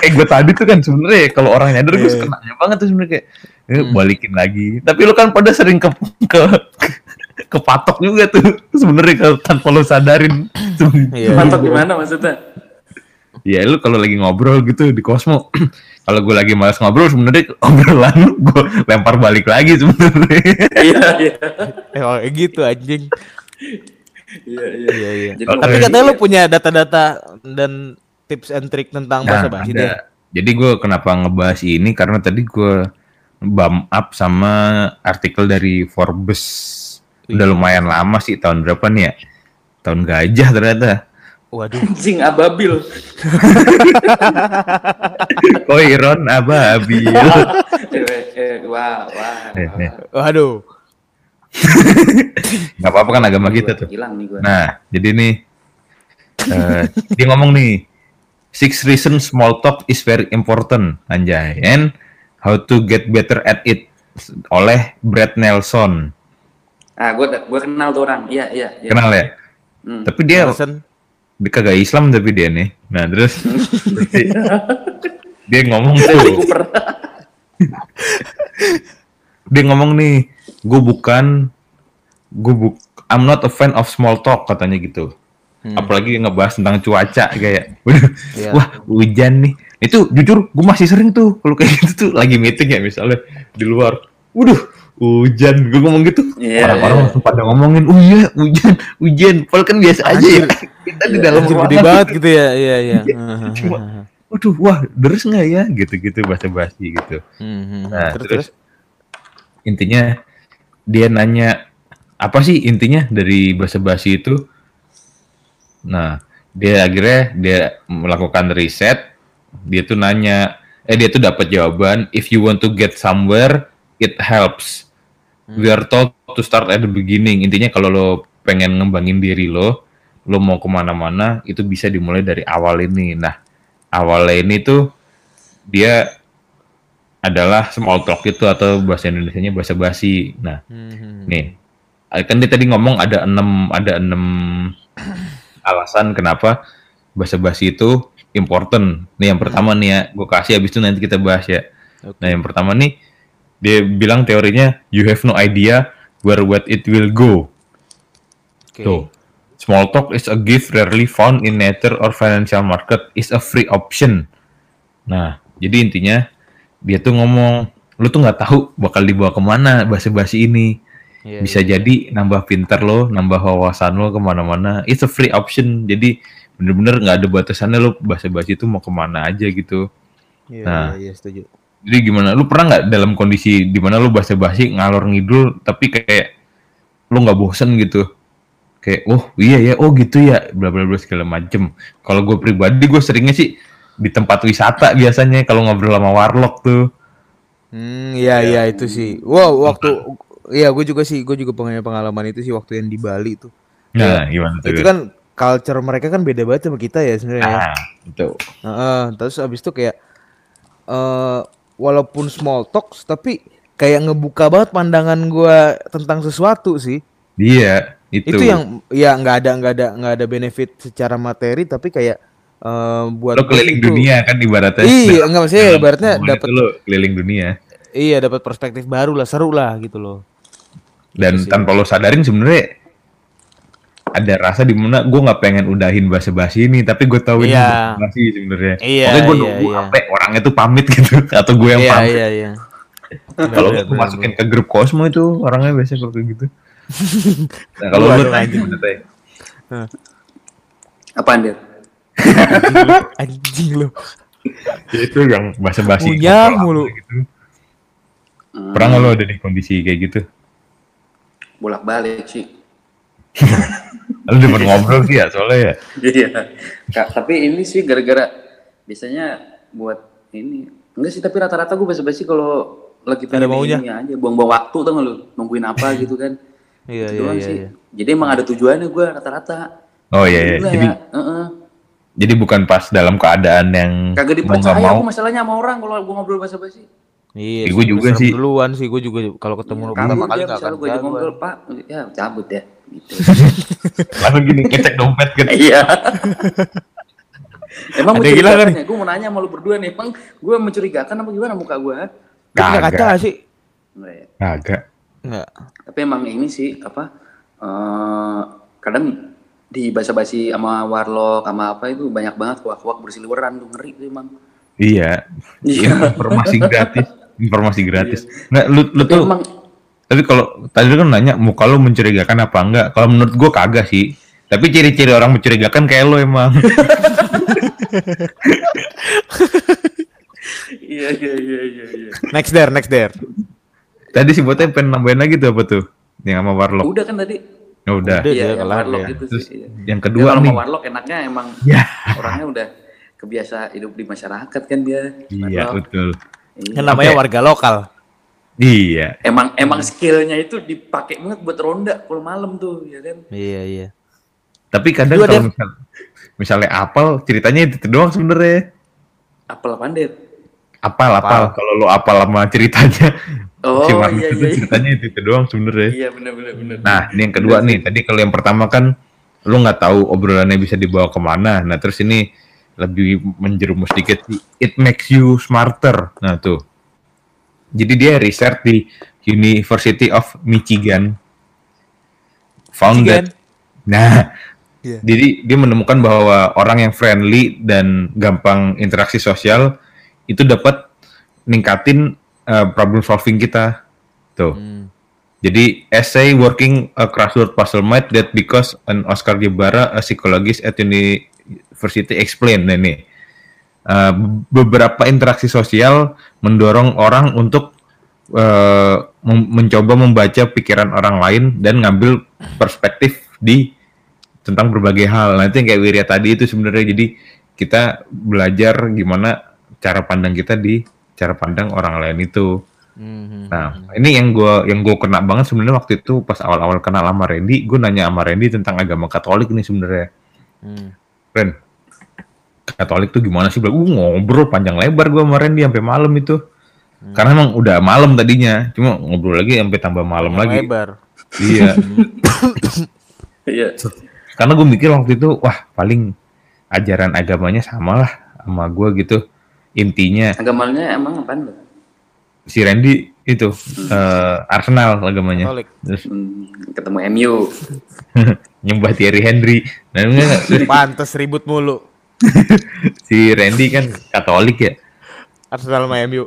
kayak (laughs) gue tadi tuh kan sebenarnya kalau orang nyadar gue Iya. sekenanya banget tuh sebenarnya kayak eh, balikin lagi. Tapi lo kan pada sering ke ke kepatok juga tuh sebenarnya kalau tanpa lo sadarin. Iya. Mantap gimana maksudnya? Ya lu kalau lagi ngobrol gitu di Cosmo, (clears throat) kalau gue lagi malas ngobrol sebenarnya obrolan (laughs) gue lempar balik lagi sebenarnya. Iya, (laughs) iya. Eh, oh, gitu anjing. Iya, iya. Iya, iya. Tapi iya. katanya lu punya data-data dan tips and trick tentang bahasa basi deh. Nah, ada. Jadi gue kenapa ngebahas ini karena tadi gue bump up sama artikel dari Forbes. Udah lumayan lama sih tahun berapa nih ya? Tahun gajah ternyata. Waduh. anjing ababil. (laughs) Koiron ababil. (laughs) eh, eh, wah, wah. Eh. Waduh. (laughs) Gak apa-apa kan agama kita tuh. Hilang nih gua. Nah, jadi nih eh, dia ngomong nih six reasons small talk is very important anjay and how to get better at it oleh Brad Nelson. Ah, gua gua kenal tuh orang. Iya, iya, iya. Kenal ya? Hmm. Tapi dia Alasan dia kagak Islam tapi dia nih. Nah, terus dia ngomong tuh, dia ngomong nih, gue bukan gue buk I'm not a fan of small talk katanya gitu. Apalagi ngebahas tentang cuaca kayak, waduh, Iya. wah hujan nih. Itu jujur gue masih sering tuh kalau kayak gitu tuh lagi meeting ya misalnya di luar. Waduh, hujan. Gue ngomong gitu. Iya, Orang-orang iya. langsung pada ngomongin, oh iya hujan, hujan. Padahal kan biasa aja ya. (laughs) Kita di Iya, dalam ruangan gede banget gitu ya. Iya, iya. Cuma, waduh, wah, deres nggak ya? Gitu-gitu bahasa basi gitu. Hmm, hmm. Nah, terus, terus, terus intinya dia nanya apa sih intinya dari bahasa basi itu? Nah, dia akhirnya dia melakukan riset, dia tuh nanya, eh dia tuh dapat jawaban, if you want to get somewhere, it helps. We are told to start at the beginning. Intinya kalau lo pengen ngembangin diri lo, lo mau ke mana-mana, itu bisa dimulai dari awal ini. Nah, awalnya ini tuh dia adalah small talk itu atau bahasa Indonesianya bahasa basi. Nah, Hmm, hmm. nih kan dia tadi ngomong ada enam ada enam (coughs) alasan kenapa bahasa basi itu important. Nih yang pertama nih ya, gue kasih habis itu nanti kita bahas ya. Oke. Nah yang pertama nih dia bilang teorinya you have no idea where what it will go. Oke. Tuh. Small talk is a gift rarely found in nature or financial market is a free option. Nah, jadi intinya dia tuh ngomong, lu tuh nggak tahu bakal dibawa ke mana bahasa basi ini. Iya, Bisa iya. jadi nambah pinter lo, nambah wawasan lo ke mana-mana. It's a free option. Jadi bener-bener nggak ada batasannya lo bahasa basi itu mau ke mana aja gitu. Iya, Nah. iya, setuju. Jadi gimana? Lu pernah nggak dalam kondisi di mana lu bahasa basi ngalor ngidul tapi kayak lu nggak bosen gitu? Kayak oh iya ya oh gitu ya bla bla bla segala macem. Kalau gue pribadi gue seringnya sih di tempat wisata biasanya kalau ngobrol sama warlock tuh. Hmm, iya iya itu sih. Wow, waktu iya gue juga sih, gue juga punya pengalaman itu sih waktu yang di Bali tuh. Nah gimana tuh? Itu kan culture mereka kan beda banget sama kita ya sebenarnya. ya. Nah, itu. Heeh, terus abis itu kayak eh walaupun small talks tapi kayak ngebuka banget pandangan gua tentang sesuatu sih. Dia itu. Itu, yang ya nggak ada nggak ada nggak ada benefit secara materi tapi kayak eh buat lo keliling itu- dunia kan ibaratnya. Iya, enggak maksudnya Dalam ibaratnya dapat lo keliling dunia. iya dapat perspektif baru lah, seru lah gitu loh. Dan Gitu sih. tanpa lo sadarin sebenarnya ada rasa di mana gue nggak pengen udahin basa-basi ini, tapi gue tahu ini Iya. basa-basi sebenarnya. Iya, Makanya gue iya, nunggu iya. sampai orangnya tuh pamit gitu, atau gue yang Iya pamit. iya iya. Kalau gue bener, masukin ke grup Cosmo itu orangnya biasanya kalau kayak gitu. (laughs) Nah, kalau lu tanya gimana teh? Apaan dia? (laughs) Anjing lu. Ya, itu yang basa-basi. Punya ngobrol mulu. Gitu. Pernah nggak lo ada di kondisi kayak gitu? Bolak-balik sih. (laughs) Lu demen ngobrol sih ya soalnya ya. Iya. Kak, tapi ini sih gara-gara biasanya buat ini enggak sih tapi rata-rata gue basa-basi kalau lagi pengen maunya. ini aja buang-buang waktu tuh lu nungguin apa (laughs) gitu kan. Iya Itu iya doang iya. sih. iya. Jadi emang ada tujuannya gue rata-rata. Oh iya iya. Gila Jadi ya. Heeh. jadi bukan pas dalam keadaan yang Kagak dipercaya mau. aku masalahnya sama orang kalau gue ngobrol basa-basi. Iya, Ya, gua juga sih. Duluan sih, gue juga kalau ketemu lu pertama kali dia nggak misalnya akan gue ngobrol pak ya cabut ya gitu (laughs) Lalu gini ngecek dompet kan. iya emang Ada gila kan? gue mau nanya sama lu berdua nih emang gue mencurigakan apa gimana muka gue nggak kaca sih? Enggak ya. Enggak. tapi emang ini sih apa eh kadang di basa-basi sama warlock sama apa itu banyak banget kuak-kuak bersiliweran tuh ngeri tuh emang Iya. Iya. Informasi gratis. Informasi gratis. Nggak, lu, lu tuh emang Tapi kalau tadi kan nanya muka lu mencurigakan apa enggak? Kalau menurut gua kagak sih. Tapi ciri-ciri orang mencurigakan kayak lu emang. (laughs) iya iya iya iya iya Next there, next there. tadi si botnya pengen nambahin lagi tuh apa tuh? Yang sama Warlock. udah kan tadi Ya udah. Udah. iya yang kelar warlock dia. itu Terus sih iya. yang Ya, kedua kalau nih. sama warlock enaknya emang Ya. orangnya udah kebiasa hidup di masyarakat kan dia Iya, betul. Yang namanya Oke. warga lokal. Iya. emang emang skillnya itu dipakai banget buat ronda kalau malam tuh ya kan Iya, iya. Tapi kadang Dua, kalau misal, misalnya apal ceritanya itu doang sebenarnya. apel apaan deh Apal, apal. Kalau lu apal sama ceritanya. Oh, si iya, itu iya, iya. ceritanya itu, itu doang sebenarnya. iya bener bener bener Nah, ini yang kedua nih. Tadi kalau yang pertama kan lu nggak tahu obrolannya bisa dibawa ke mana. Nah, terus ini lebih menjerumus sedikit. It makes you smarter. Nah, tuh. Jadi dia research di University of Michigan. Found Michigan. that- Nah, Iya. jadi dia menemukan bahwa orang yang friendly dan gampang interaksi sosial itu dapat ningkatin uh, problem solving kita. Tuh. Hmm. Jadi essay working a crossword puzzle might that because an Oscar Jebara, a psychologist at university explain nah ini Uh, beberapa interaksi sosial mendorong orang untuk uh, mem- mencoba membaca pikiran orang lain dan ngambil perspektif di tentang berbagai hal. Nanti yang kayak Wirya tadi itu sebenarnya jadi kita belajar gimana cara pandang kita di cara pandang orang lain itu. Hmm. Nah, ini yang gua yang gua kena banget sebenarnya waktu itu pas awal-awal kenal sama Randy, gue nanya sama Randy tentang agama Katolik nih sebenarnya. Hmm. Ren, Katolik tuh gimana sih? Uh, ngobrol panjang lebar gua sama Randy sampai malam itu. Karena emang udah malam tadinya, cuma ngobrol lagi sampai tambah malam Yang lagi. Lebar. Iya. (coughs) iya Karena gue mikir waktu itu, wah paling ajaran agamanya sama lah sama gua gitu. Intinya agamanya emang tuh si Randy itu eh, Arsenal agamanya. Katolik. Terus hmm, ketemu MU (laughs) nyembah Thierry Henry. Nah, Pantes ribut mulu. Si Randy kan Katolik ya. Arsenal sama MU.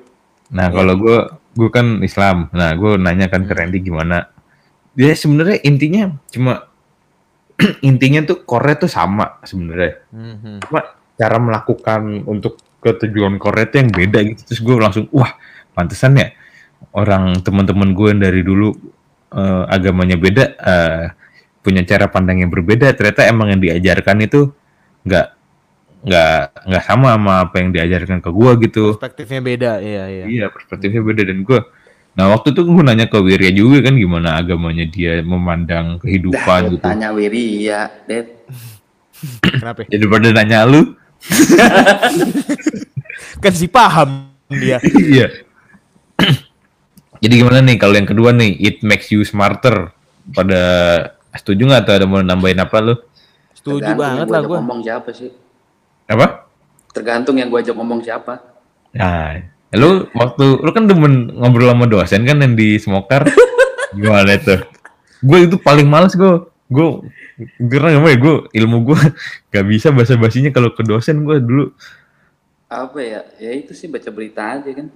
Nah kalau gue gue kan Islam. Nah gue nanya kan ke Randy gimana. Dia sebenarnya intinya cuma (clears throat) intinya tuh core tuh sama sebenarnya. Hmm. Cuma cara melakukan untuk ke tujuan core itu yang beda gitu. Terus gue langsung wah pantesan ya orang teman-teman gue yang dari dulu eh, agamanya beda eh, punya cara pandang yang berbeda. Ternyata emang yang diajarkan itu nggak nggak nggak sama sama apa yang diajarkan ke gue gitu. Perspektifnya beda, iya iya. Iya perspektifnya beda dan gue Nah waktu itu gue nanya ke Wirya juga kan gimana agamanya dia memandang dah kehidupan lu gitu. tanya Wiri ya Det Kenapa? (laughs) Jadi pada nanya lu, (laughs) Kan si paham dia. (laughs) iya. Jadi gimana nih kalau yang kedua nih, it makes you smarter. Pada setuju nggak atau ada mau nambahin apa lu? Setuju banget lah gua. ngomong siapa sih Apa? tergantung yang gua ajak ngomong siapa Nah, lu waktu lu kan demen ngobrol sama dosen kan yang di Smokar. (laughs) gimana itu? Gue itu paling males gue. Gue karena gimana ya gue ilmu gue (laughs) gak bisa bahasa basinya kalau ke dosen gue dulu apa ya ya itu sih baca berita aja kan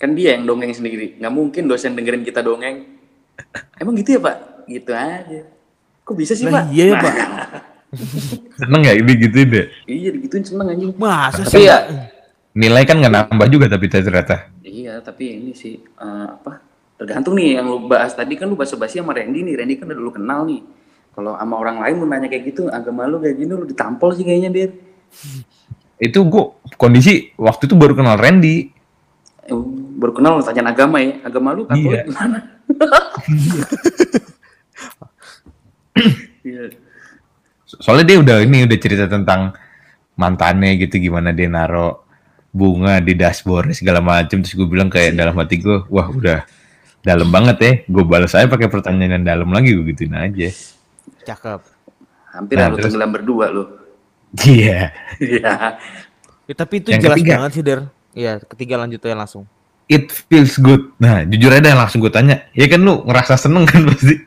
kan dia yang dongeng sendiri nggak mungkin dosen dengerin kita dongeng (laughs) emang gitu ya pak gitu aja kok bisa sih Lah pak iya ya, Pak. Seneng ya ini gitu deh. iya digituin seneng anjing Masa tapi sih? ya Nilai kan nggak nambah juga tapi ternyata. iya tapi ini sih eh, apa tergantung nih yang lu bahas tadi kan lu bahasa basi sama Randy nih Randy kan udah dulu kenal nih kalau sama orang lain lu nanya kayak gitu agama lu kayak gini lu ditampol sih kayaknya dia Itu gue kondisi waktu itu baru kenal Randy. Eh, baru kenal lu tanya agama ya agama lu katolik Iya. gimana (laughs) iya Soalnya dia udah ini udah cerita tentang mantannya gitu gimana dia naro bunga di dashboard segala macem terus gue bilang kayak dalam hati gue wah udah dalam banget ya gue balas aja pakai pertanyaan yang dalam lagi gue gituin aja Cakep. Hampir Nah, harus terus? tenggelam berdua lo. iya (laughs) Iya. Ya, tapi itu Yang jelas ketiga. banget sih Der. Iya, ketiga lanjut aja langsung. it feels good nah jujur aja langsung gue tanya ya kan lu ngerasa seneng kan pasti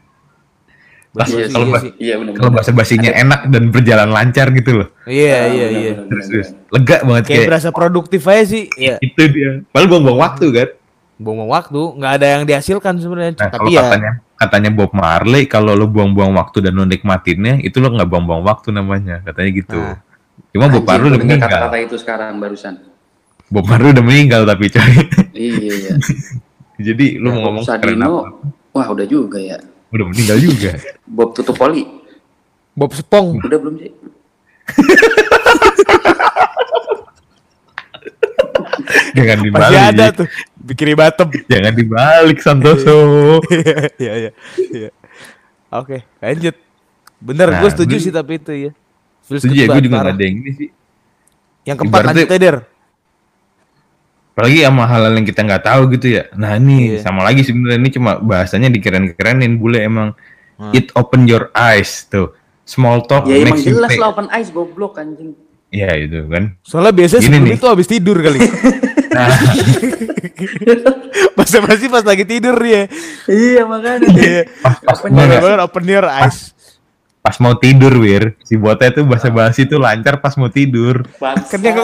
Pas Iya kalau iya bahas- sih. Iya benar. kalau bahasa basinya enak dan berjalan lancar gitu loh Iya, iya, iya. terus terus lega banget Kayak kayak, berasa produktif aja sih. Iya. itu dia padahal buang-buang waktu kan Buang-buang waktu, nggak ada yang dihasilkan sebenarnya. nah kalau tapi ya katanya katanya Bob Marley kalau lo buang-buang waktu dan lo nikmatinnya itu lo nggak buang-buang waktu namanya katanya gitu Nah. cuma Bob Marley udah meninggal kata-kata itu sekarang barusan. Bob Marley udah meninggal tapi coy Iya iya. (laughs) jadi lu Ya, mau ngomong Sadino, apa wah udah juga ya. Udah meninggal juga Bob tutup poli, Bob Sepong. udah belum sih? jangan Masih dibalik ada tuh. Bikin batem. jangan dibalik Santoso Iya, iya, iya. iya. Oke, lanjut. Bener, Nah, gue setuju gue- sih tapi itu ya. Setuju ya gue juga nggak ada yang ini sih Yang keempat Ibaratnya- lanjut aja, Der. Apalagi sama hal-hal yang kita nggak tahu gitu ya nah ini Iya. sama lagi sebenarnya ini cuma bahasanya dikeren-kerenin bule emang Hmm. it open your eyes tuh small talk Ya emang makes you jelas think. lah open eyes goblok anjing. ya itu kan Soalnya biasanya Gini sebelum nih. itu habis tidur kali. (laughs) nah (laughs) pas pasti pas lagi tidur dia. Iya makanya. Iya. pas pas, Open your. Bener open your eyes. Pas mau tidur wir si botnya tuh bahasa basi tuh lancar pas mau tidur Kan dia.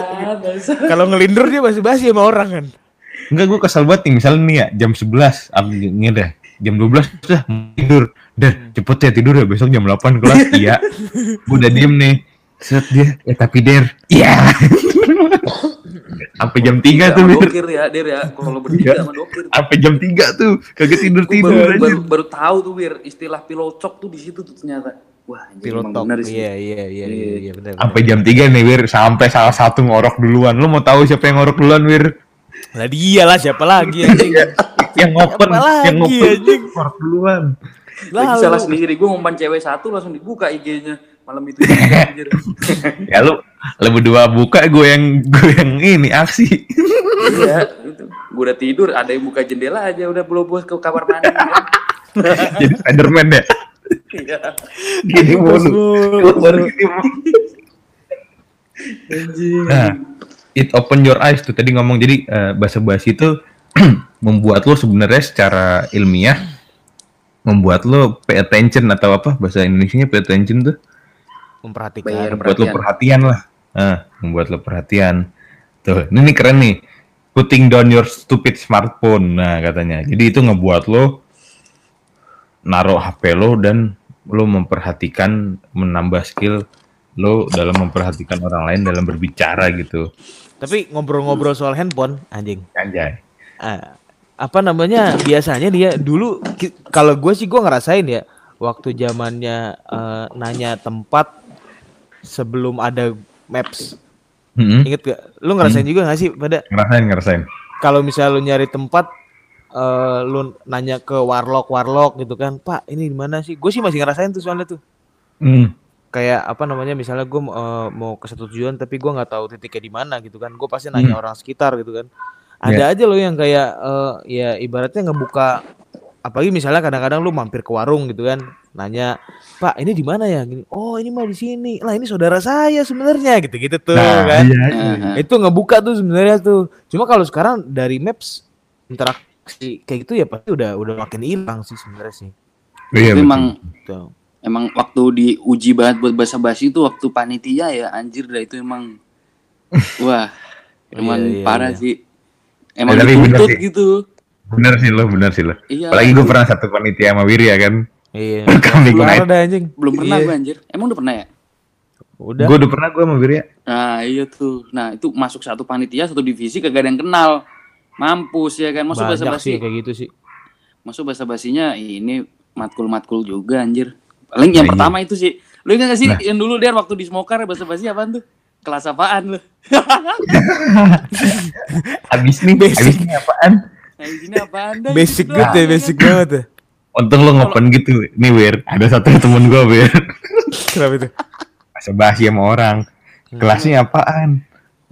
Kalau ngelindur dia masih basi sama orang kan. enggak gue kesel banget nih misalnya nih ya jam 11 am ini dah jam 12 sudah mau tidur dah cepet ya tidur ya besok jam 8 kelas (laughs) iya gue udah diem nih set dia ya tapi der iya (laughs) sampai jam 3 Iya, tuh wir dokir ya, Der ya. Kalau bertiga Iya. sama dokir. sampai jam 3 tuh kagak tidur tidur baru, baru, baru tahu tuh Wir, istilah pilocok tuh di situ tuh ternyata. Wah, anjing emang Pilotok. bener sih. Iya, iya, iya, iya, iya, benar. sampai jam 3 nih wir sampai salah satu ngorok duluan lu mau tahu siapa yang ngorok duluan wir Lah dia lah siapa lagi anjing. yang open yang lagi, open anjing? ngorok duluan Lagi Lalu. salah sendiri, gue ngumpan cewek satu langsung dibuka IG-nya malam itu (laughs) ya lu lu berdua buka gue yang gue yang ini aksi iya, itu. Gue udah tidur, ada yang buka jendela aja udah belum bos ke kamar mandi. (laughs) kan. jadi Spiderman Iya. Gini mulu. Bos, baru gini mulu. Nah it open your eyes tuh tadi ngomong. Jadi eh, bahasa basi itu (clears throat) membuat lo sebenarnya secara ilmiah membuat lo pay attention atau apa bahasa Indonesia pay attention tuh. Memperhatikan. Bayar. membuat lo Perhatian. perhatian lah. Nah, membuat lo perhatian. Tuh ini nih keren nih. Putting down your stupid smartphone. Nah katanya. Jadi itu ngebuat lo naruh HP lo dan lo memperhatikan menambah skill lo dalam memperhatikan orang lain dalam berbicara gitu Tapi ngobrol-ngobrol soal handphone anjing. anjay Ah, apa namanya? Biasanya dia dulu kalau gue sih gue ngerasain ya waktu zamannya eh, nanya tempat sebelum ada maps. Mm-mm. Ingat gak? Lu ngerasain juga gak sih pada ngerasain ngerasain kalau misalnya lu nyari tempat eh lu nanya ke warlock warlock gitu kan pak ini di mana sih? Gue sih masih ngerasain tuh soalnya tuh. Hmm. kayak apa namanya misalnya gue mau ke satu tujuan tapi gue nggak tahu titiknya di mana gitu kan gue pasti nanya Hmm. orang sekitar gitu kan. Ada aja loh yang kayak eh, ya ibaratnya ngebuka apalagi misalnya kadang-kadang lu mampir ke warung gitu kan nanya pak ini di mana ya? Gini oh ini mah di sini. Lah ini saudara saya sebenarnya gitu gitu tuh nah kan. iya Aha. itu ngebuka tuh sebenarnya tuh. Cuma kalau sekarang dari maps interaksi kayak gitu ya pasti udah udah makin hilang sih sebenarnya sih. Iya emang Tuh. emang waktu diuji banget buat bahasa basi itu waktu panitia ya anjir dah itu emang (laughs) wah emang Iya, iya, parah iya. sih. Emang Ya, tapi bener dituntut sih. gitu. Bener sih lo bener sih lo. Iya. Apalagi gue pernah satu panitia sama Wirya kan. Iya. (laughs) Keluar naik. ada anjing. Belum pernah Iya. gue anjir. Emang udah pernah ya? Udah. Gue udah pernah gue sama Wirya. Nah iya tuh. Nah itu masuk satu panitia satu divisi kagak ada yang kenal mampus ya kan? Masuk bahasa basi kayak gitu sih. Masuk bahasa basinya ini matkul matkul juga anjir. Paling yang Nah, iya. pertama itu sih. Lu ingat gak sih Nah. yang dulu dia waktu di smoker bahasa basi apaan tuh? Kelas apaan lu? (laughs) Abis nih Basic. abis nih apaan? Nah di sini apaan dah? Basic gitu banget doang, ya kan? basic banget ya. Untung lo ngopen gitu. Nih Wir ada satu temen gue Wir. Kenapa itu? Bahasa basi sama orang. Kelasnya apaan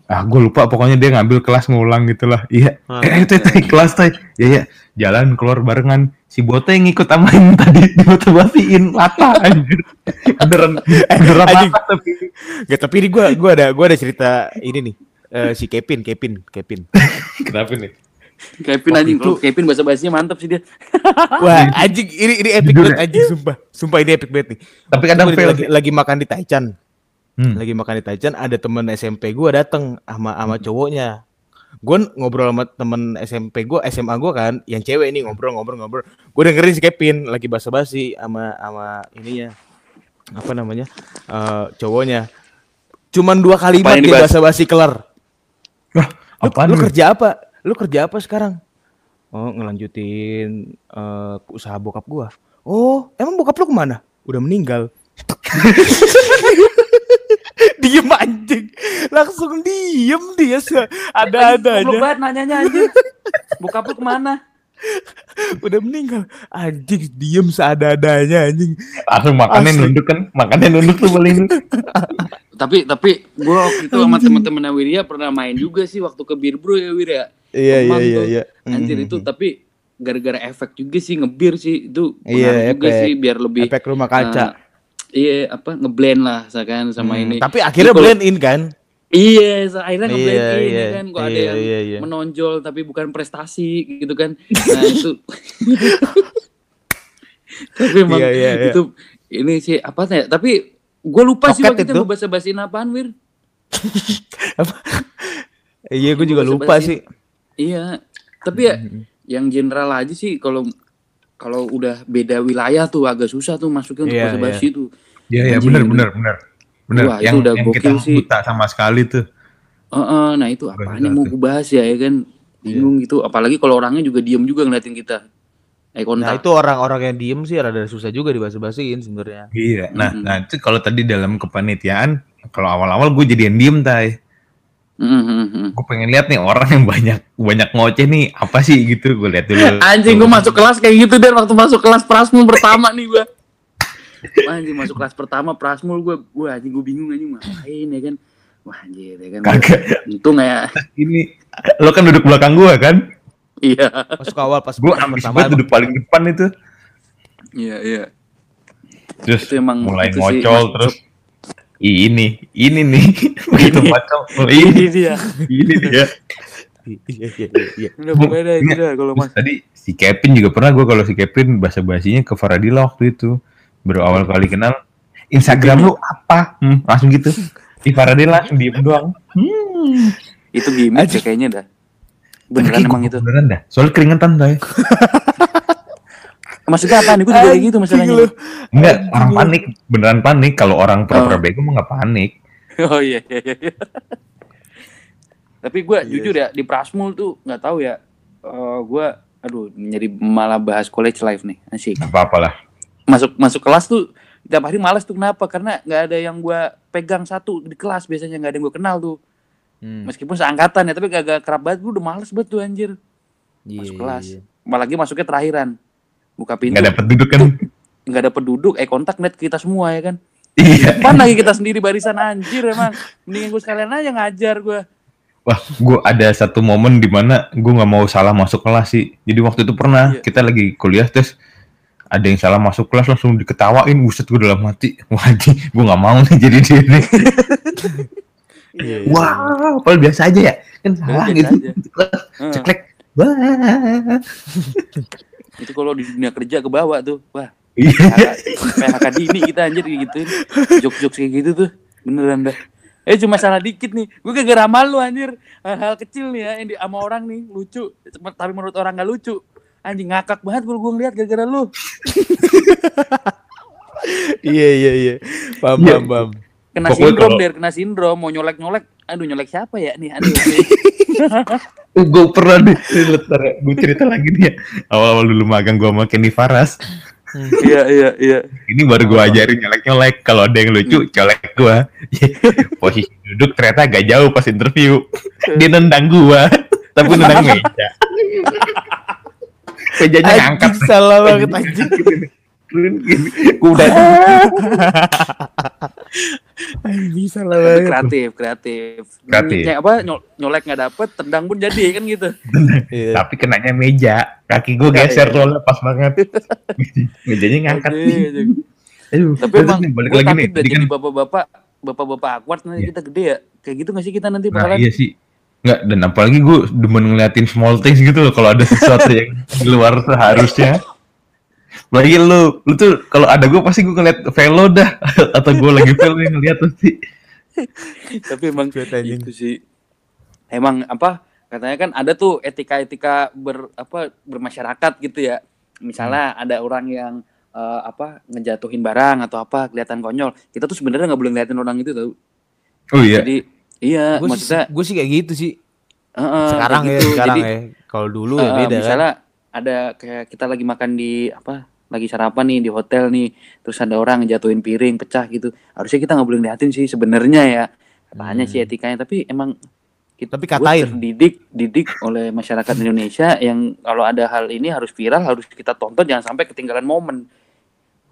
ah gue lupa pokoknya dia ngambil kelas ngulang gitu lah iya Ah. eh (laughs) itu itu kelas teh ya ya jalan keluar barengan si bote yang ikut sama yang tadi (laughs) dimotivasiin lata anjir beneran beneran Anjing. lata tapi Gak, tapi ini gua gua ada gua ada cerita ini nih. Eh, si Kevin, Kevin, Kevin. (laughs) kenapa nih Kevin anjing, kalau Kevin bahasa basinya mantap sih dia. Wah, anjing ini ini epic banget anjing sumpah. Sumpah ini epic banget nih. Tapi kadang lagi, lagi makan di Taichan. Hmm. Lagi makan di Taichan ada temen SMP gua dateng sama sama cowoknya. Gue ngobrol sama temen SMP gua, SMA gua kan, yang cewek ini ngobrol-ngobrol-ngobrol. Gue dengerin si Kevin lagi basa-basi sama sama ininya. Apa namanya? eh cowoknya. Cuman dua kalimat dia basa-basi kelar. Wah, Lu, lu kerja apa? Lu kerja apa sekarang? Oh, ngelanjutin eh, usaha bokap gua. Oh, emang bokap lu ke mana? Udah meninggal. (laughs) (laughs) diem anjing. Langsung diem dia se- Goblok ada-adanya. banget nanyanya anjing. (laughs) Bokap lu ke mana? Udah meninggal. Anjing diem seada-adanya anjing. langsung makannya Asli. nunduk kan makannya nunduk tuh paling (laughs) Tapi tapi gua waktu itu sama teman-teman Wirya pernah main juga sih waktu ke Bir Bro ya Wir ya. Iya, iya, iya, iya. Anjir Mhm. itu tapi gara-gara efek juga sih ngebir sih itu Iya, pengaruh juga efek. sih biar lebih Efek rumah kaca. eh, iya apa ngeblend lah misalkan sama Hmm, ini. Tapi akhirnya Jadi blend in kan? Iya, akhirnya ngeblend Iya, in iya, ya kan. Kok ada iya, yang iya, iya. menonjol tapi bukan prestasi gitu kan. (laughs) Nah itu. (laughs) tapi emang Iya, iya, iya. itu ini sih apa ya? Tapi gue lupa sih Roket waktu itu itu. bahasa basiin apaan Wir. (laughs) Iya, gue juga lupa sih. Iya. Tapi ya yang general aja sih kalau kalau udah beda wilayah tuh agak susah tuh masuknya untuk Iya, bahasa basi tuh. Iya iya benar benar benar benar yang udah yang kita sih. buta sama sekali tuh Heeh, nah itu apa nih mau gue bahas ya, ya kan bingung gitu. Apalagi kalau orangnya juga diem juga ngeliatin kita. Eh Nah, itu orang-orang yang diem sih rada susah juga dibahas-bahasin sebenarnya. iya nah Mm-mm. nah itu kalau tadi dalam kepanitiaan kalau awal-awal gue jadi yang diem tay Mm, mm, mm, mm. gue pengen lihat nih orang yang banyak banyak ngoceh nih apa sih gitu gue lihat dulu (laughs) Anjing gue masuk kelas kayak gitu dan waktu masuk kelas prasmul pertama nih gue. Anjing masuk kelas pertama prasmul gue, gue anjing gue bingung anjing ngapain ya kan. Wah anjir ya kan. kagak Untung ya. ini lo kan duduk belakang gue kan Iya. Masuk awal pas gue pertama duduk paling depan itu Iya, iya. terus Itu emang mulai itu sih, ngocol masuk- terus ini ini nih (laughs) begitu ngocol oh, (laughs) ini Ini dia. ini dia Iya iya iya, iya. Udah dah, itu kalau mas. tadi si Kevin juga pernah gue kalau si Kevin bahasa basinya ke Faradila waktu itu baru awal kali kenal Instagram lu apa hmm, langsung gitu di Faradila langsung diem doang hmm. Itu gimmick ya kayaknya dah. Beneran Tapi emang itu. beneran dah soalnya keringetan tuh (laughs) Maksudnya apa nih? Gue juga kayak gitu masalahnya. Enggak orang panik beneran panik kalau orang pura-pura Oh. bego mah nggak panik (laughs) Oh iya iya iya. Tapi gue Iya jujur ya di Prasmul tuh nggak tahu ya. Eh gue aduh jadi malah bahas college life nih asik. apa apalah Masuk masuk kelas tuh tiap hari malas tuh kenapa? Karena nggak ada yang gue pegang satu di kelas biasanya nggak ada yang gue kenal tuh. Hmm. Meskipun seangkatan ya tapi gak kerap banget gue udah males banget tuh anjir Iya, masuk iya, kelas. iya. Apalagi masuknya terakhiran. Buka pintu nggak dapet duduk kan nggak dapet duduk eh kontak net kita semua ya kan. iya Pan lagi kita sendiri barisan anjir emang. Mendingan gue sekalian aja ngajar gue. Wah, gue ada satu momen di mana gue nggak mau salah masuk kelas sih. Jadi waktu itu pernah Iya. kita lagi kuliah terus ada yang salah masuk kelas langsung diketawain, buset gue dalam hati. Wah, gue nggak mau nih jadi dia nih. (laughs) Iya, iya. Wah, padahal biasa aja ya. Kan salah gitu. Ceklek. Wah. (laughs) itu kalau di dunia kerja ke bawah tuh wah Iya. PHK, dini kita anjir gitu jok-jok kayak gitu tuh beneran dah eh cuma salah dikit nih gue gak ramal lu anjir hal-hal kecil nih ya yang di sama orang nih lucu tapi menurut orang gak lucu anjing ngakak banget gue gue ngeliat gara-gara lu (laughs) Iya iya iya. Paham Iya. paham paham. kena Pokoknya sindrom kalau- der kena sindrom mau nyolek nyolek aduh nyolek siapa ya nih aduh (laughs) gue pernah deh, gue cerita lagi nih ya. Awal-awal dulu magang gue sama Kenny Faras. iya iya iya Ini baru gue ajarin nyolek-nyolek. Kalau ada yang lucu, colek gue. Posisi duduk ternyata agak jauh pas interview. Dia nendang gue, tapi nendang (laughs) meja. Mejanya ngangkat. (laughs) Anjing salah banget anjing. gituin gini. Gua udah bisa lah banget. kreatif kreatif Kreatif. Kayak apa nyol- nyolek nggak dapet tendang pun jadi kan gitu Iya. tapi kenanya meja. Kaki gua Iya, geser iya. soalnya pas banget. (laughs) Mejanya ngangkat Aduh, nih. aduh. Tapi emang nih, balik gue lagi nih. kan jadi bapak-bapak bapak-bapak awkward nanti Iya. kita gede ya kayak gitu nggak sih kita nanti Nah bakalan iya sih. Nggak, dan apalagi gue demen ngeliatin small things gitu loh kalau ada sesuatu yang di luar seharusnya. Lagi lu, lu tuh kalau ada gue pasti gue ngeliat velo dah (laughs) atau gue lagi velo yang ngeliat pasti. tapi emang itu sih emang apa katanya kan ada tuh etika-etika ber apa bermasyarakat gitu ya misalnya Hmm. ada orang yang eh, apa ngejatuhin barang atau apa kelihatan konyol kita tuh sebenarnya nggak boleh ngeliatin orang itu tau Oh iya. jadi iya Gue maksudnya gue sih kayak gitu sih. eh, Sekarang ya, gitu. sekarang jadi ya. Kalau dulu ya beda kan. misalnya ada kayak kita lagi makan di apa lagi sarapan nih di hotel nih terus ada orang ngejatuhin piring pecah gitu harusnya kita nggak boleh ngeliatin sih sebenarnya ya katanya sih Hmm. etikanya tapi emang kita Tapi gua katain. terdidik didik oleh masyarakat Indonesia yang kalau ada hal ini harus viral harus kita tonton jangan sampai ketinggalan momen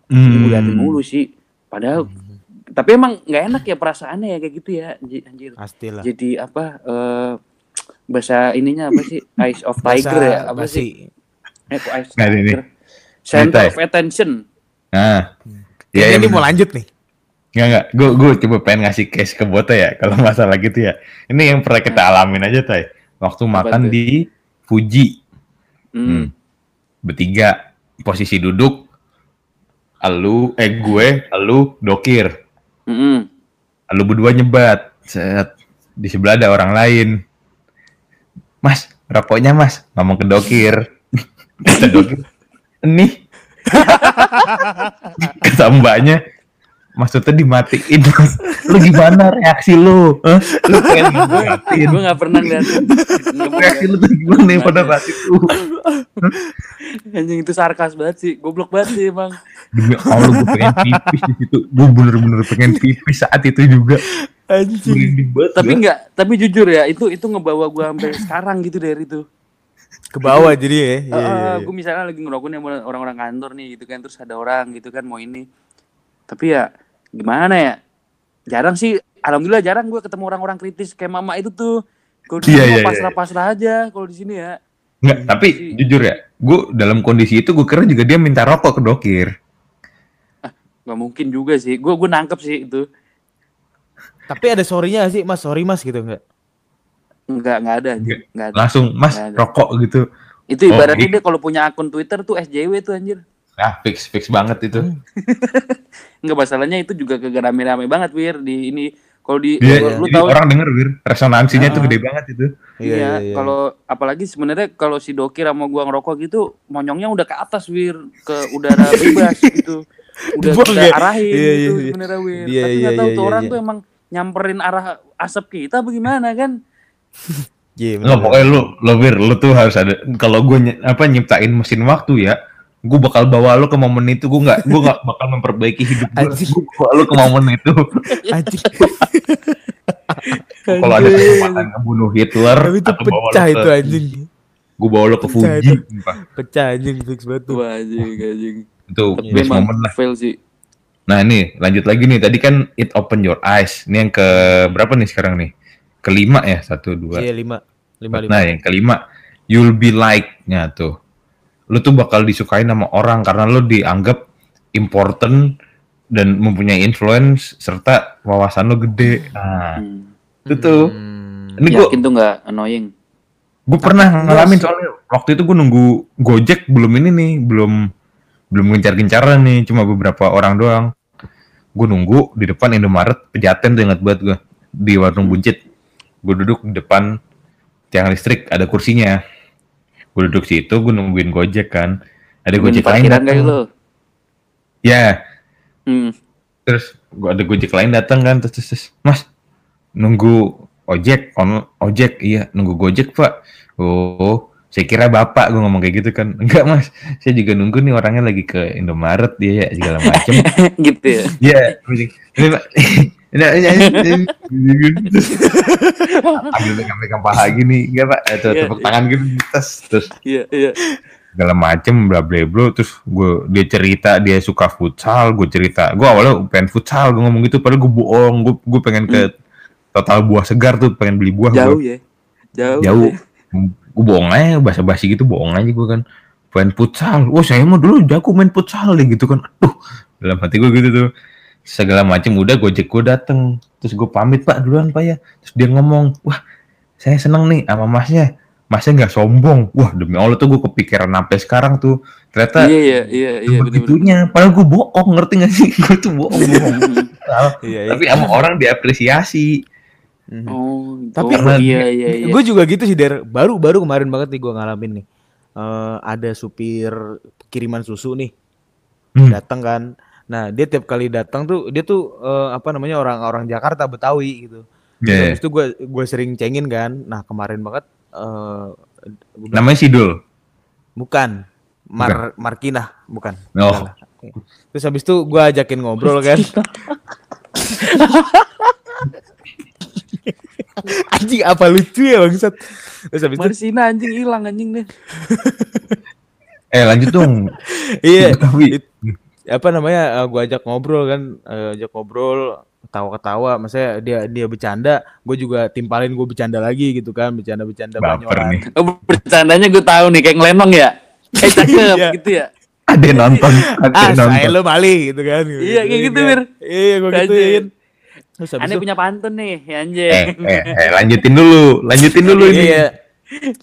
Hmm. Gua liatin mulu sih padahal tapi emang nggak enak ya perasaannya ya kayak gitu ya anji- anjir Pastilah. jadi apa eh bahasa ininya apa sih eyes of tiger Bahasa ya apa sih. Eh, eyes of tiger center of attention Nah. Kayaknya Iya, ini mau lanjut nih. Enggak, enggak. Gue gue coba pengen ngasih case ke Bota ya kalau (laughs) masalah gitu ya. Ini yang pernah kita alamin aja, Tay. Waktu makan tuh? di Fuji hmm. Hmm. bertiga posisi duduk elu eh gue elu dokir Mm-mm. elu berdua nyebat. Set. Di sebelah ada orang lain. Mas rokoknya mas. Ngomong ke dokir. (laughs) Kata dokir nih. (laughs) Kata mbaknya maksudnya dimatiin mas. Lu gimana reaksi lu? Hah? lu pengen dimatiin gue nggak pernah ngeliatin. Reaksi lu tuh gimana ya pada saat itu? Anjing itu sarkas banget sih. Goblok banget sih emang. Demi Allah gue pengen pipis di situ. Gue bener-bener pengen pipis saat itu juga. Anjing. tapi enggak tapi jujur ya itu itu ngebawa gue sampai sekarang gitu dari itu. Ke bawah jadi ya. Iya, iya, iya. gue misalnya lagi ngerokok nih sama orang-orang kantor nih gitu kan terus ada orang gitu kan mau ini. Tapi ya gimana ya jarang sih alhamdulillah jarang gue ketemu orang-orang kritis kayak mama itu tuh kalau di sini iya, mah iya. pasrah-pasrah aja kalau di sini ya Nggak, tapi jujur ya gue dalam kondisi itu gue kira juga dia minta rokok ke dokir nggak mungkin juga sih gue gue nangkep sih itu Tapi ada sorry-nya nggak sih, Mas? Sorry, Mas gitu enggak? nggak nggak ada anjir. Nggak. nggak ada langsung mas Nggak ada. rokok gitu itu Oh, ibaratnya iya. dia kalau punya akun Twitter tuh SJW tuh anjir nah fix fix banget itu. (laughs) Nggak masalahnya itu juga kagak rame-rame banget wir. Di ini kalau di Dia, lu, lu jadi tahu orang denger wir. Resonansinya tuh Ah. gede banget itu. Iya, kalau apalagi sebenarnya kalau si Dokir sama gua ngerokok gitu monyongnya udah ke atas wir. Ke udara (laughs) bebas gitu. Udah ya? arahin Iya, iya, gitu iya. sebenarnya wir. Iya, tapi iya, nggak tahu iya, tuh iya, orang iya. tuh emang nyamperin arah asap kita bagaimana kan? Iya, Nggak, bener. pokoknya lu lo wir lu tuh harus ada kalau gue ny- apa nyiptain mesin waktu ya gue bakal bawa lu ke momen itu gue nggak gue nggak bakal memperbaiki hidup gue gue bawa lu ke momen itu Anjing. kalau ada kesempatan ngebunuh Hitler Tapi itu atau bawa pecah lu itu ke, anjing. gue bawa lu ke Pecah Fuji itu. Pecah anjing fix banget tuh. wah anjing anjing itu tapi best moment lah fail sih nah ini lanjut lagi nih tadi kan it open your eyes ini yang ke berapa nih sekarang nih kelima ya satu dua Iya, lima. Lima, lima. Nah, yang kelima, you'll be like-nya tuh. Lu tuh bakal disukain sama orang karena lu dianggap important dan mempunyai influence serta wawasan lu gede. Nah, hmm. itu tuh. Hmm. Ini gua yakin tuh nggak annoying gua pernah ngalamin soalnya waktu itu gua nunggu Gojek belum ini nih, belum belum gencar-gencaran nih, cuma beberapa orang doang. Gue nunggu di depan Indomaret Pejaten tuh ingat banget gue di warung buncit. Gue duduk di depan tiang listrik ada kursinya. Gue duduk situ, gue nungguin Gojek kan. Ada Temen Gojek lain datang. lu Ya, hmm. terus gua ada Gojek lain datang kan terus, terus, terus, Mas nunggu ojek on ojek iya nunggu Gojek Pak. Oh, saya kira Bapak gue ngomong kayak gitu kan. (laughs) Enggak Mas, saya juga nunggu nih orangnya lagi ke Indomaret dia ya segala macem. (laughs) gitu ya Iya, ini ini Pak. (laughs) (laughs) Ambil pegang-pegang paha gini, enggak Pak, atau Iya, tepuk iya. tangan gitu, terus terus. Iya iya. Segala macem bla bla bla. Terus gue dia cerita dia suka futsal gue cerita. Gue awalnya pengen futsal gue ngomong gitu padahal gue bohong. Gue gue pengen ke total buah segar tuh pengen beli buah Jauh gua. ya. Jauh. jauh. Gue bohong aja bahasa basi gitu bohong aja gue kan. Pengen futsal. Wah saya mau dulu jago main futsal deh gitu kan. Aduh dalam hati gue gitu tuh segala macem udah gojek gue dateng. Terus gue pamit pak duluan pak ya. Terus dia ngomong wah saya seneng nih sama masnya. Masnya nggak sombong. Wah demi allah tuh gue kepikiran sampai sekarang tuh. Ternyata Iya iya iya iya begitunya padahal gue bohong ngerti gak sih? (laughs) Gue tuh bohong bohong (laughs) Iya, iya. tapi sama orang diapresiasi. Oh, Tapi- oh, iya iya iya. Gue juga gitu sih, Der. Baru baru kemarin banget nih gue ngalamin nih. Eh, ada supir kiriman susu nih. Hmm. datang kan. Nah dia tiap kali datang tuh dia tuh eh, apa namanya orang-orang Jakarta Betawi gitu. Iya, Terus itu gue gue sering cengin kan. Nah kemarin banget eh gua bilang, namanya Sidul bukan Mar Markinah bukan. Oh. Terus habis itu gue ajakin ngobrol kan. (laughs) Anjing apa lucu ya bangsat. Terus habis itu Marsina anjing hilang anjing deh. eh lanjut dong iya Betawi. Apa namanya gue ajak ngobrol kan eh, ajak ngobrol ketawa-ketawa maksudnya dia dia bercanda gue juga timpalin gue bercanda lagi gitu kan bercanda-bercanda baper banyolan. nih Oh, bercandanya gue tahu nih kayak ngelenong ya. Eh cakep Iya. gitu ya. ada yang nonton ada ah yang saya nonton lo mali gitu kan Iya, kayak gitu, kan. Mir. iya gue gituin terus Aneh itu punya pantun nih, ya anjing. eh, eh, eh, lanjutin dulu lanjutin dulu ini Iya.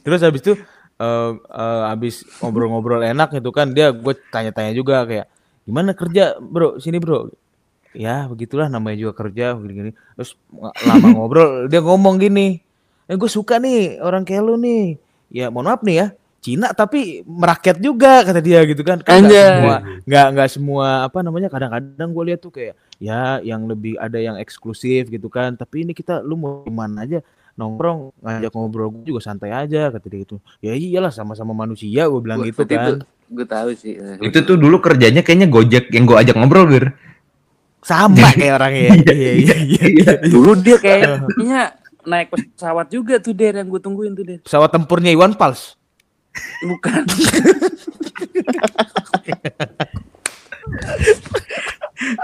Terus habis itu eh eh, habis ngobrol-ngobrol enak gitu kan dia gue tanya-tanya juga kayak gimana kerja bro? Sini bro. Ya begitulah namanya juga kerja gini-gini. Terus lama (laughs) ngobrol dia ngomong gini eh gue suka nih orang kayak lu nih. Ya mohon maaf nih ya Cina tapi merakyat juga kata dia gitu kan. Kan Anjay. semua nggak nggak semua apa namanya kadang-kadang gue lihat tuh kayak ya yang lebih ada yang eksklusif gitu kan. Tapi ini kita lu mau gimana aja? Nongkrong ngajak ngobrol gue juga santai aja kata dia gitu. Ya iyalah sama-sama manusia gue bilang Gua- gitu kan Itu, gue tahu sih. itu tuh dulu kerjanya kayaknya gojek yang gue ajak ngobrol bir sama kayak orangnya ya. (laughs) iya iya iya Dulu dia kayaknya naik pesawat juga tuh Der yang gue tungguin tuh Der. pesawat tempurnya Iwan Fals Bukan. (laughs)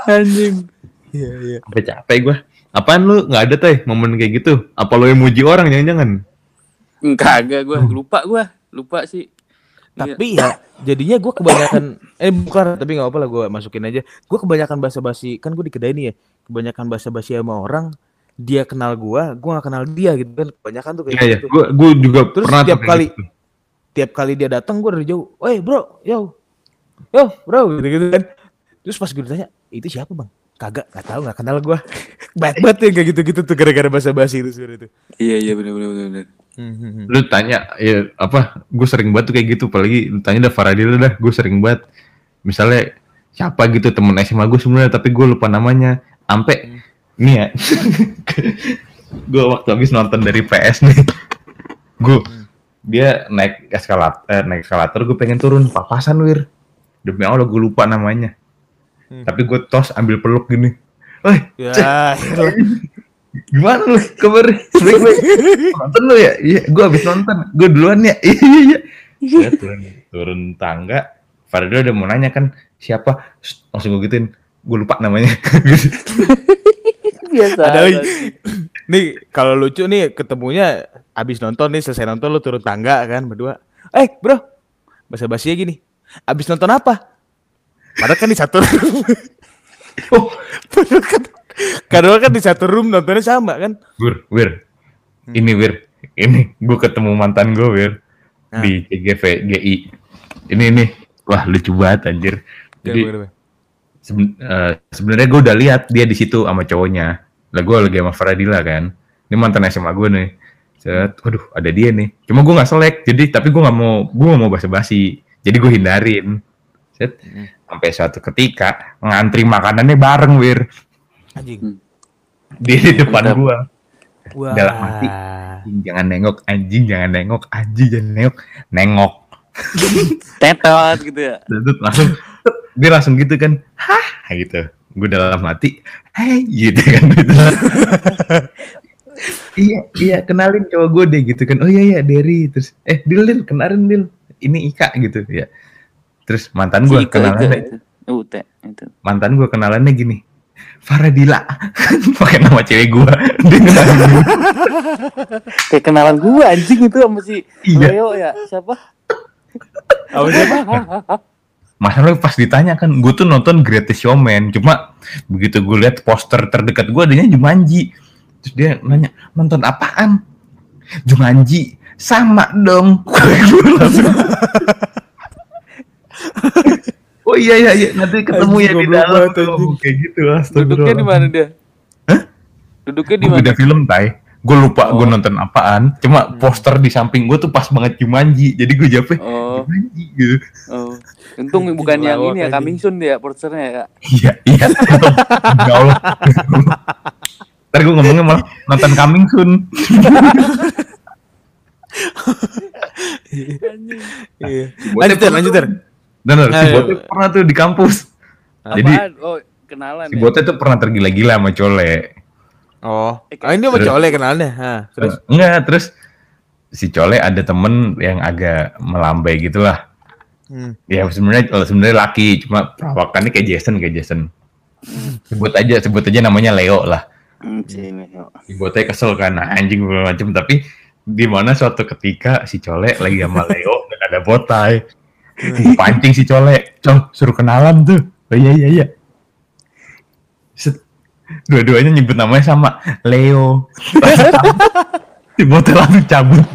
anjing. iya iya sampai capek gue apaan lu nggak ada teh momen kayak gitu apa lu yang muji orang jangan-jangan Kagak gue lupa gue lupa sih. Iya. tapi ya jadinya gue kebanyakan eh bukan tapi nggak apa lah gue masukin aja gue kebanyakan basa-basi kan gue di kedai nih ya kebanyakan basa-basi sama orang dia kenal gue gue gak kenal dia gitu kan kebanyakan tuh kayak iya gitu gue gue juga Terus pernah tiap kali- gitu. tiap kali dia datang gue dari jauh, "Woi, bro, yo, yo, bro," gitu gitu kan. Terus pas gue ditanya, itu siapa bang? Kagak, nggak tahu, nggak kenal gue. (laughs) Bad banget ya kayak gitu-gitu tuh gara-gara bahasa basi itu sebenarnya itu. Iya iya benar benar benar. Benar. lu tanya ya apa gue sering banget tuh kayak gitu apalagi lu tanya dah Faradil dah gue sering banget. Misalnya siapa gitu temen SMA gue sebenarnya tapi gue lupa namanya. Ampe nih ya gue waktu habis nonton dari PS nih. Gue dia naik eskalator eh, naik eskalator gue pengen turun papasan wir. Demi Allah gue lupa namanya. Hmm. tapi gue tos ambil peluk gini. Woi, Ya, (laughs) gimana lu? Kabar? (laughs) Baik baik nonton lu ya? Iya gue abis nonton. Gue duluan ya? Iya iya iya. Saya turun turun tangga. Farida udah mau nanya kan siapa? Shh, langsung gue gituin. Gue lupa namanya. Biasa. ada lagi. Nih kalau lucu nih ketemunya abis nonton nih selesai nonton lu turun tangga kan berdua. Eh bro, bahasa basinya gini. Abis nonton apa? Padahal kan di satu. Oh. Padahal kan, padahal kan di satu room nontonnya sama kan. wir wir. Ini wir. Ini gue ketemu mantan gue wir. Nah. di CGV GI ini nih wah lucu banget anjir. Jadi seben- eh, sebenarnya gue udah lihat dia di situ sama cowoknya. Lah gue lagi sama Faradila kan. Ini mantan SMA gue nih. Set, waduh ada dia nih. Cuma gue nggak selek. Jadi tapi gue nggak mau gue nggak mau basa-basi. Jadi gue hindarin. Set, Hmm. sampai suatu ketika ngantri makanannya bareng wir Anjing. dia di depan gue Wah. Dalam hati. anjing jangan nengok anjing jangan nengok anjing jangan nengok nengok (laughs) Tetot gitu ya. Terus langsung dia langsung gitu kan hah gitu gue dalam hati hai gitu kan (laughs) iya iya kenalin cowok gue deh gitu kan oh iya iya Derry terus eh Dil Dil kenalin Dil ini Ika gitu ya. Terus mantan gue Si kenalannya itu. Itu. mantan gue kenalannya gini. Faradila (laughs) pakai nama cewek gue dia kenalin gua. Kayak kenalan gua anjing itu sama si Iya. Leo ya. Siapa? Apa siapa? Masalahnya pas ditanya kan, gue tuh nonton Greatest Showman, cuma begitu gue lihat poster terdekat gue adanya Jumanji. Terus dia nanya, nonton apaan? Jumanji. Sama dong. (laughs) gue langsung. (laughs) oh iya iya iya, nanti ketemu ya di dalam. banget. Kayak gitu Duduknya di mana dia? Hah? Duduknya di Gue mana? beda film, Tai. Gue lupa gue Oh. nonton apaan. Cuma poster di samping gue tuh pas banget Jumanji. Jadi gue jawabnya, Oh, Jumanji gitu. oh. Untung bukan yang ini ya, coming soon dia posternya ya. Iya, iya. Ya Allah. Ntar gue ngomongnya malah nonton coming soon. Iya. Lanjut Ter, lanjut. Ter. Bener, si. Bocah pernah tuh di kampus. Jadi Apaan? oh, kenalan si ya. Tuh pernah tergila-gila sama Cole. Oh, Eh, ah, ini sama colek kenalnya. Hah, terus Terus enggak, terus si Cole ada temen yang agak melambai gitu lah. hmm. Ya sebenarnya kalau sebenarnya laki, cuma perawakannya kayak Jason, kayak Jason. Sebut aja, sebut aja namanya Leo lah. Hmm, si Bocah kesel kan, nah, anjing macem. Tapi di mana suatu ketika si Cole lagi sama Leo dan ada botai. Pancing si Cole, Col, suruh kenalan tuh. Oh iya iya iya. Set. Dua-duanya nyebut namanya sama Leo. (laughs) si Botai langsung cabut.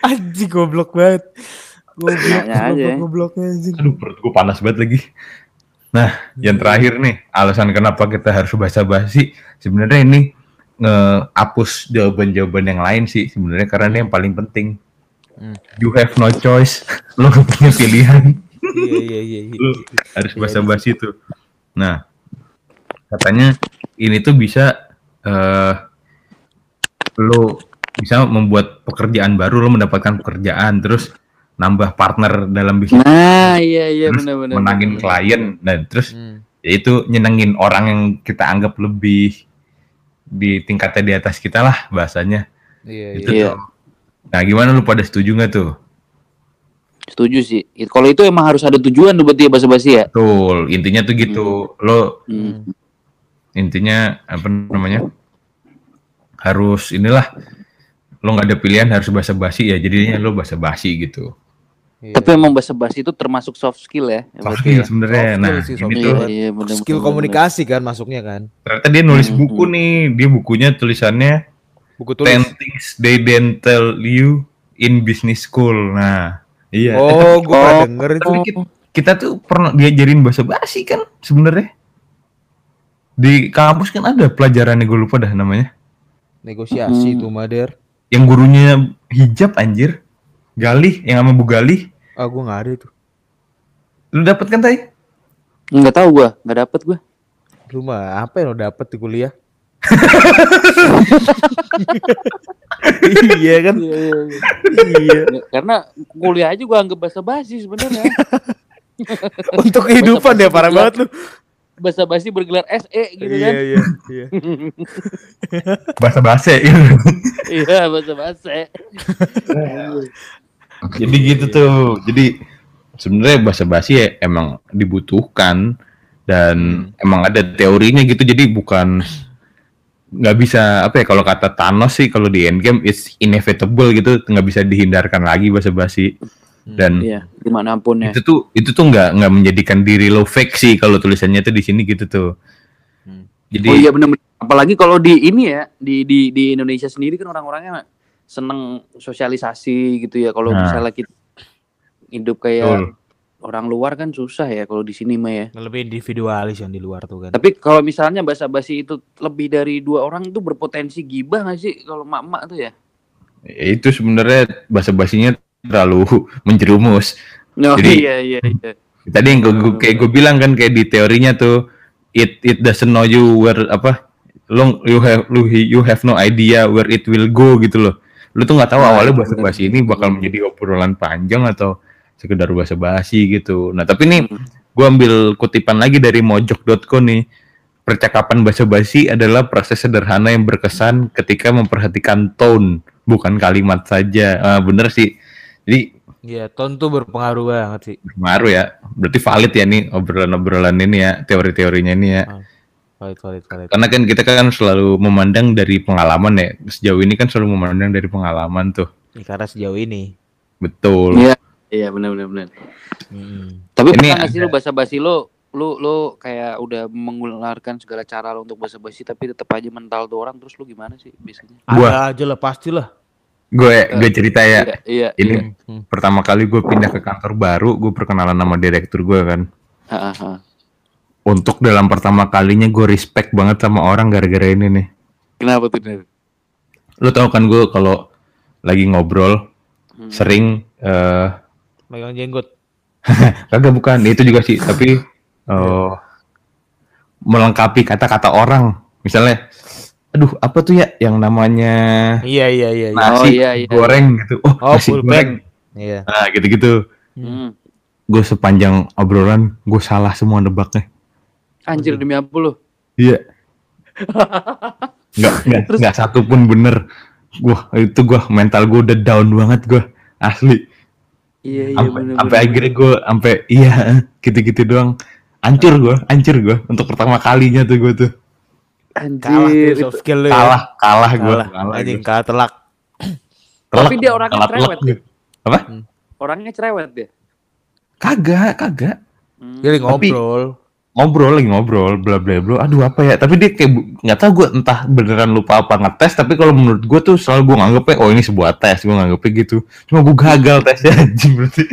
Anjing goblok banget. Goblok, Nanya aja ya. gobloknya anjing. Aduh perut gue panas banget lagi. Nah, yang terakhir nih, alasan kenapa kita harus basa-basi, sebenarnya ini ngehapus jawaban-jawaban yang lain sih sebenarnya karena ini yang paling penting. Hmm. You have no choice. (laughs) Lo gak punya pilihan. Iya iya iya. iya. Lo harus basa-basi tuh. Nah, katanya ini tuh bisa eh lo bisa membuat pekerjaan baru, lo mendapatkan pekerjaan, terus nambah partner dalam bisnis, Nah, iya iya terus benar-benar. menangin klien, dan terus Hmm. yaitu nyenengin orang yang kita anggap lebih di tingkatnya di atas kita lah bahasanya. Iya Itu iya. Iya. tuh. Nah, gimana lu pada setuju nggak tuh? Setuju sih. Kalau itu emang harus ada tujuan tuh berarti ya basa-basi ya. Betul, intinya tuh gitu. Lo Hmm. intinya apa namanya? Harus inilah lo nggak ada pilihan harus basa-basi ya jadinya lo basa-basi gitu. Iya. Tapi emang basa-basi itu termasuk soft skill ya. Soft skill ya. sebenarnya. Nah, sih, soft ini Iya, tuh skill. iya, bener, skill bener, komunikasi kan masuknya kan. ternyata dia nulis Hmm, buku hmm. nih. Dia bukunya tulisannya Buku 10 tulis. things they didn't tell you in business school. Nah, iya. Oh, gua pernah Oh. denger itu. Kita, kita tuh pernah diajarin bahasa basi kan sebenarnya. Di kampus kan ada pelajarannya gue lupa dah namanya. Negosiasi Hmm. tuh Mader. Yang gurunya hijab anjir. Galih yang sama Bu Galih. Ah, gua nggak ada itu. Lu dapet kan Tai? Enggak tahu gua, enggak dapet gua. Lu mah apa yang lo dapet di kuliah? iya kan? Iya, iya, iya. iya. Ya, Karena kuliah aja gua anggap basa-basi sebenarnya. (laughs) Untuk kehidupan ya parah banget lu. Basa-basi bergelar SE gitu iya, kan. iya, iya. Bahasa basi. Iya, (laughs) (laughs) Jadi gitu tuh. Jadi sebenarnya bahasa basi ya emang dibutuhkan dan emang ada teorinya gitu. Jadi bukan nggak bisa apa ya kalau kata Thanos sih kalau di Endgame it's inevitable gitu nggak bisa dihindarkan lagi bahasa basi dan Iya, di mana pun ya. itu tuh itu tuh nggak nggak menjadikan diri lo fake sih kalau tulisannya tuh di sini gitu tuh Hmm. jadi Oh iya benar Apalagi kalau di ini ya, di di di Indonesia sendiri kan orang-orangnya seneng sosialisasi gitu ya. Kalau Nah. misalnya kita hidup kayak Betul. orang luar kan susah ya kalau di sini mah ya. Lebih individualis yang di luar tuh kan. Tapi kalau misalnya basa-basi itu lebih dari dua orang itu berpotensi gibah nggak sih kalau mak-mak tuh ya? ya itu sebenarnya bahasa basinya terlalu (laughs) menjerumus Oh Jadi- iya iya iya. tadi yang gue kayak gue bilang kan kayak di teorinya tuh it it doesn't know you where apa lo you have you have no idea where it will go gitu loh lu tuh nggak tahu Nah, awalnya bahasa basi ini bakal menjadi obrolan panjang atau sekedar bahasa basi gitu nah tapi nih Hmm. gue ambil kutipan lagi dari mojok.co nih percakapan bahasa basi adalah proses sederhana yang berkesan ketika memperhatikan tone bukan kalimat saja. Ah, bener sih. Jadi Iya, tone tuh berpengaruh banget sih. berpengaruh ya. Berarti valid ya nih obrolan-obrolan ini ya, teori-teorinya ini ya. Valid, valid, valid. Karena kan kita kan selalu memandang dari pengalaman ya. Sejauh ini kan selalu memandang dari pengalaman tuh. Ya, karena sejauh ini. Betul. Iya, iya benar benar benar. Hmm. Tapi Ini pernah sih lu basa-basi lu lu lu kayak udah mengeluarkan segala cara lu untuk basa-basi tapi tetap aja mental tuh orang terus lu gimana sih biasanya? Gua- Ada aja lah, pastilah. Gue gue cerita ya. Iya, iya. Ini iya. Hmm. pertama kali gue pindah ke kantor baru, gue perkenalan sama direktur gue kan. Ha, ha, ha. Untuk dalam pertama kalinya gue respect banget sama orang gara-gara ini nih. Kenapa tuh? Ner? Lo tau kan gue kalau lagi ngobrol sering eh Megang jenggot. (laughs) kagak bukan itu juga sih tapi (laughs) eh melengkapi kata-kata orang misalnya aduh apa tuh ya yang namanya Iya, iya, iya. iya. nasi Oh, iya, iya. goreng gitu oh, Oh, nasi goreng Iya. nah gitu-gitu Hmm. gue sepanjang obrolan gue salah semua nebaknya Anjir demi apa lu? iya (laughs) nggak nggak nggak satu pun bener Wah itu gue mental gue udah down banget gue asli Iya iya sampai benar. sampai akhirnya gue sampai iya (laughs) gitu-gitu doang hancur gue hancur gue untuk pertama kalinya tuh gue tuh Kalah Anjir. tuh soft skill lu ya. kalah kalah gue Kalah. Anjing, kalah telak. Tapi dia orangnya cerewet ya? apa Orangnya cerewet dia. kagak kagak Hmm. Dia ngobrol. Ngobrol lagi ngobrol bla bla bla. Aduh apa ya? Tapi dia kayak nggak tahu gue entah beneran lupa apa ngetes tapi kalau menurut gue tuh selalu gue nganggepnya oh ini sebuah tes gue nganggepnya gitu. Cuma gue gagal tesnya anjing berarti.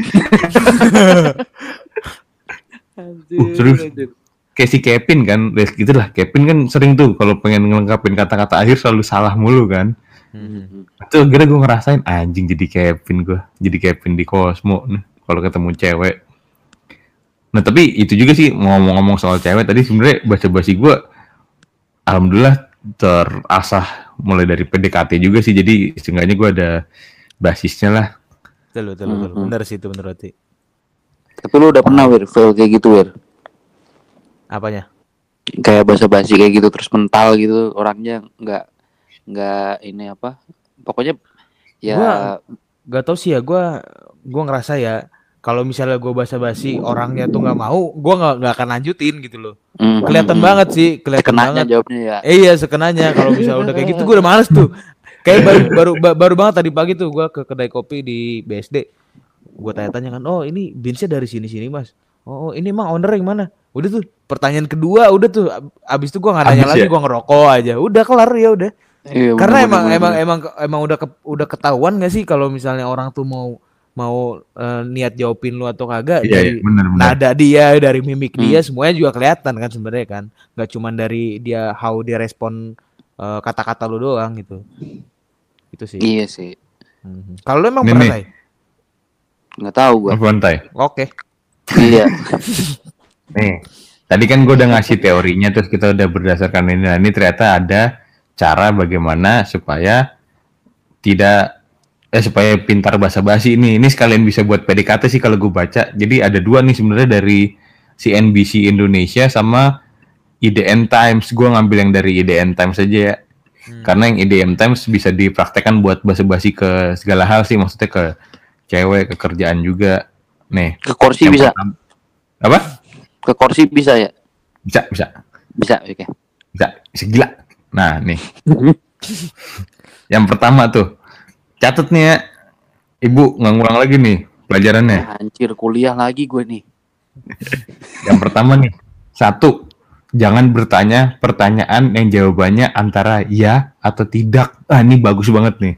Anjir, Uh, serius? anjir. kayak si Kevin kan ya gitu lah. Kevin kan sering tuh kalau pengen ngelengkapin kata-kata akhir selalu salah mulu kan. Hmm. itu akhirnya gue ngerasain anjing jadi Kevin gue jadi Kevin di Cosmo nih kalau ketemu cewek nah tapi itu juga sih ngomong-ngomong soal cewek tadi sebenarnya basa-basi gue alhamdulillah terasah mulai dari PDKT juga sih jadi seenggaknya gue ada basisnya lah Betul, betul, betul. Hmm. Bener sih itu bener berarti. Tapi lu udah pernah wir fail kayak gitu wir? Apanya? Kayak basa-basi kayak gitu terus mental gitu orangnya nggak nggak ini apa? Pokoknya ya Gua- Gak tau sih ya, gua gua ngerasa ya kalau misalnya gua basa-basi orangnya tuh nggak mau, gua nggak nggak akan lanjutin gitu loh. hmm, Kelihatan banget sih, kelihatan banget. jawabnya ya. Eh, iya sekenanya kalau misalnya udah kayak gitu gue udah males tuh. Kayak baru baru ba- baru banget tadi pagi tuh gua ke kedai kopi di BSD. Gua tanya-tanya kan, "Oh, ini binsnya dari sini-sini, Mas." Oh, oh, ini emang owner yang mana? Udah tuh, pertanyaan kedua udah tuh ab- abis itu gua nggak nanya Abis lagi, ya? gua ngerokok aja. Udah kelar ya udah. Iya, Karena bener, emang bener, emang bener. emang emang udah ke- udah ketahuan gak sih kalau misalnya orang tuh mau mau eh, niat jawabin lu atau kagak iya iya dari benar benar nada dia, dari mimik Hmm. dia semuanya juga kelihatan kan sebenarnya kan. Gak cuman dari dia how dia respon eh, kata-kata lu doang gitu. Itu sih. Iya sih. Mhm. Kalau lu emang Ini pernah? Nggak tahu gua. Apa Antai? Oke. iya. (laughs) Nih, tadi kan gue udah ngasih teorinya, terus kita udah berdasarkan ini. Nah, ini ternyata ada cara bagaimana supaya tidak eh supaya pintar basa-basi ini. Ini sekalian bisa buat PDKT sih kalau gue baca. Jadi ada dua nih sebenarnya dari CNBC Indonesia sama IDN Times. Gue ngambil yang dari IDN Times aja ya. Hmm. Karena yang IDN Times bisa dipraktekkan buat basa-basi ke segala hal sih, maksudnya ke cewek, ke kerjaan juga. Nih. Ke kursi bisa. pertama- Apa? Ke kursi bisa ya? Bisa, bisa. Bisa, oke. Bisa, bisa gila. Nah, nih. (laughs) yang pertama tuh. Catet nih ya. Ibu nggak ngulang lagi nih pelajarannya. Anjir, kuliah lagi gue nih. (laughs) Yang pertama nih. Satu. Jangan bertanya pertanyaan yang jawabannya antara ya atau tidak. Ah, ini bagus banget nih.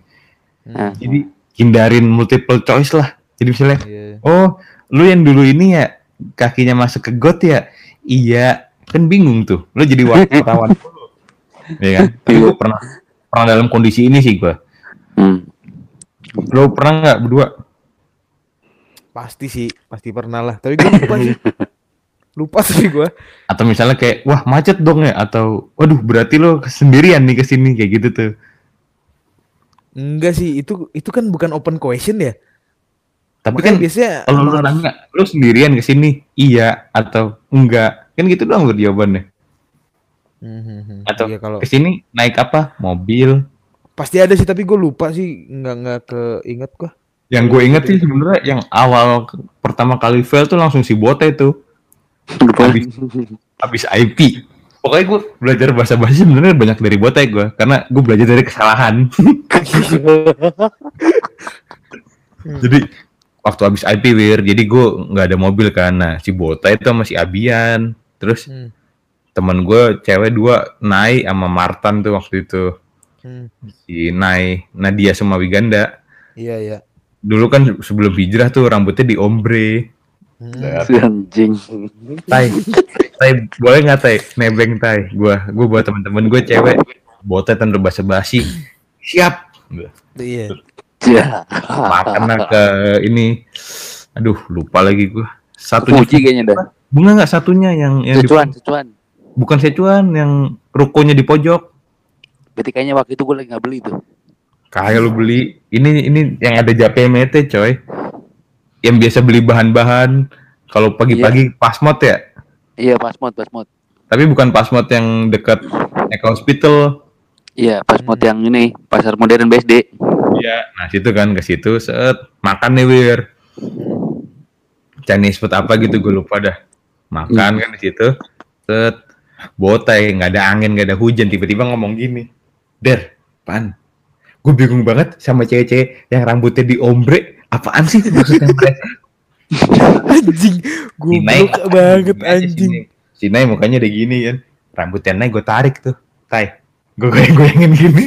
Nah, Jadi hindarin multiple choice lah. Jadi misalnya, Iya. oh, lu yang dulu ini ya kakinya masuk ke got ya? Iya, kan bingung tuh. Lu jadi wartawan (laughs) dulu. Iya kan? Tapi gua pernah pernah dalam kondisi ini sih gua. hmm. Lo pernah nggak berdua? Pasti sih, pasti pernah lah. Tapi gue lupa sih. (laughs) Lupa sih gue. Atau misalnya kayak, wah macet dong ya? Atau, waduh berarti lo sendirian nih ke sini kayak gitu tuh. Enggak sih, itu itu kan bukan open question ya. Tapi Makanya kan biasanya kalau lu nanya, lo sendirian ke sini? Iya atau enggak? Kan gitu doang berjawabannya. Mhm, mhm. Atau Iya, kalau ke sini naik apa? Mobil, Pasti ada sih tapi gue lupa sih nggak nggak keinget gua. Yang gue inget sih sebenarnya yang awal pertama kali fail tuh langsung si Bote tuh. Habis, habis IP. Pokoknya gue belajar bahasa basi sebenarnya banyak dari Bote gue karena gue belajar dari kesalahan. (laughs) jadi waktu habis IP wir, jadi gue nggak ada mobil kan. Nah si Bote itu sama si Abian. Terus Hmm. temen gue cewek dua Nai sama Martan tuh waktu itu. Hmm. Si Nai, Nadia sama Wiganda. Iya iya. Dulu kan sebelum hijrah tuh rambutnya di ombre. Hmm. Si anjing. Tai, tai boleh nggak tai? Nebeng tai. Gua, gua buat temen-temen gue cewek. Botet dan basa basi. Siap. Iya. Ya. Makan ke ini. Aduh, lupa lagi gua. Satunya Puji kayaknya dah. bunga nggak satunya yang yang di- Secuan, secuan. bukan secuan yang rukonya di pojok. Berarti kayaknya waktu itu gue lagi nggak beli tuh. Kayak lu beli ini ini yang ada JPMT coy. Yang biasa beli bahan-bahan kalau pagi-pagi pasmod ya. Iya, pasmod, pasmod. Tapi bukan pasmod yang dekat Eko Hospital. Iya, pasmod yang ini, pasar modern BSD. Iya, nah situ kan ke situ set makan nih wir. Chinese food apa gitu gue lupa dah. Makan kan di situ set botai nggak ada angin nggak ada hujan tiba-tiba ngomong gini. Der, pan. Gue bingung banget sama cewek-cewek yang rambutnya di ombre. Apaan sih maksudnya (laughs) mereka? Anjing, goblok banget anjing. sini. Si Nay mukanya udah gini kan. Rambutnya Nay gue tarik tuh. Tai. Gue goyang-goyangin gini.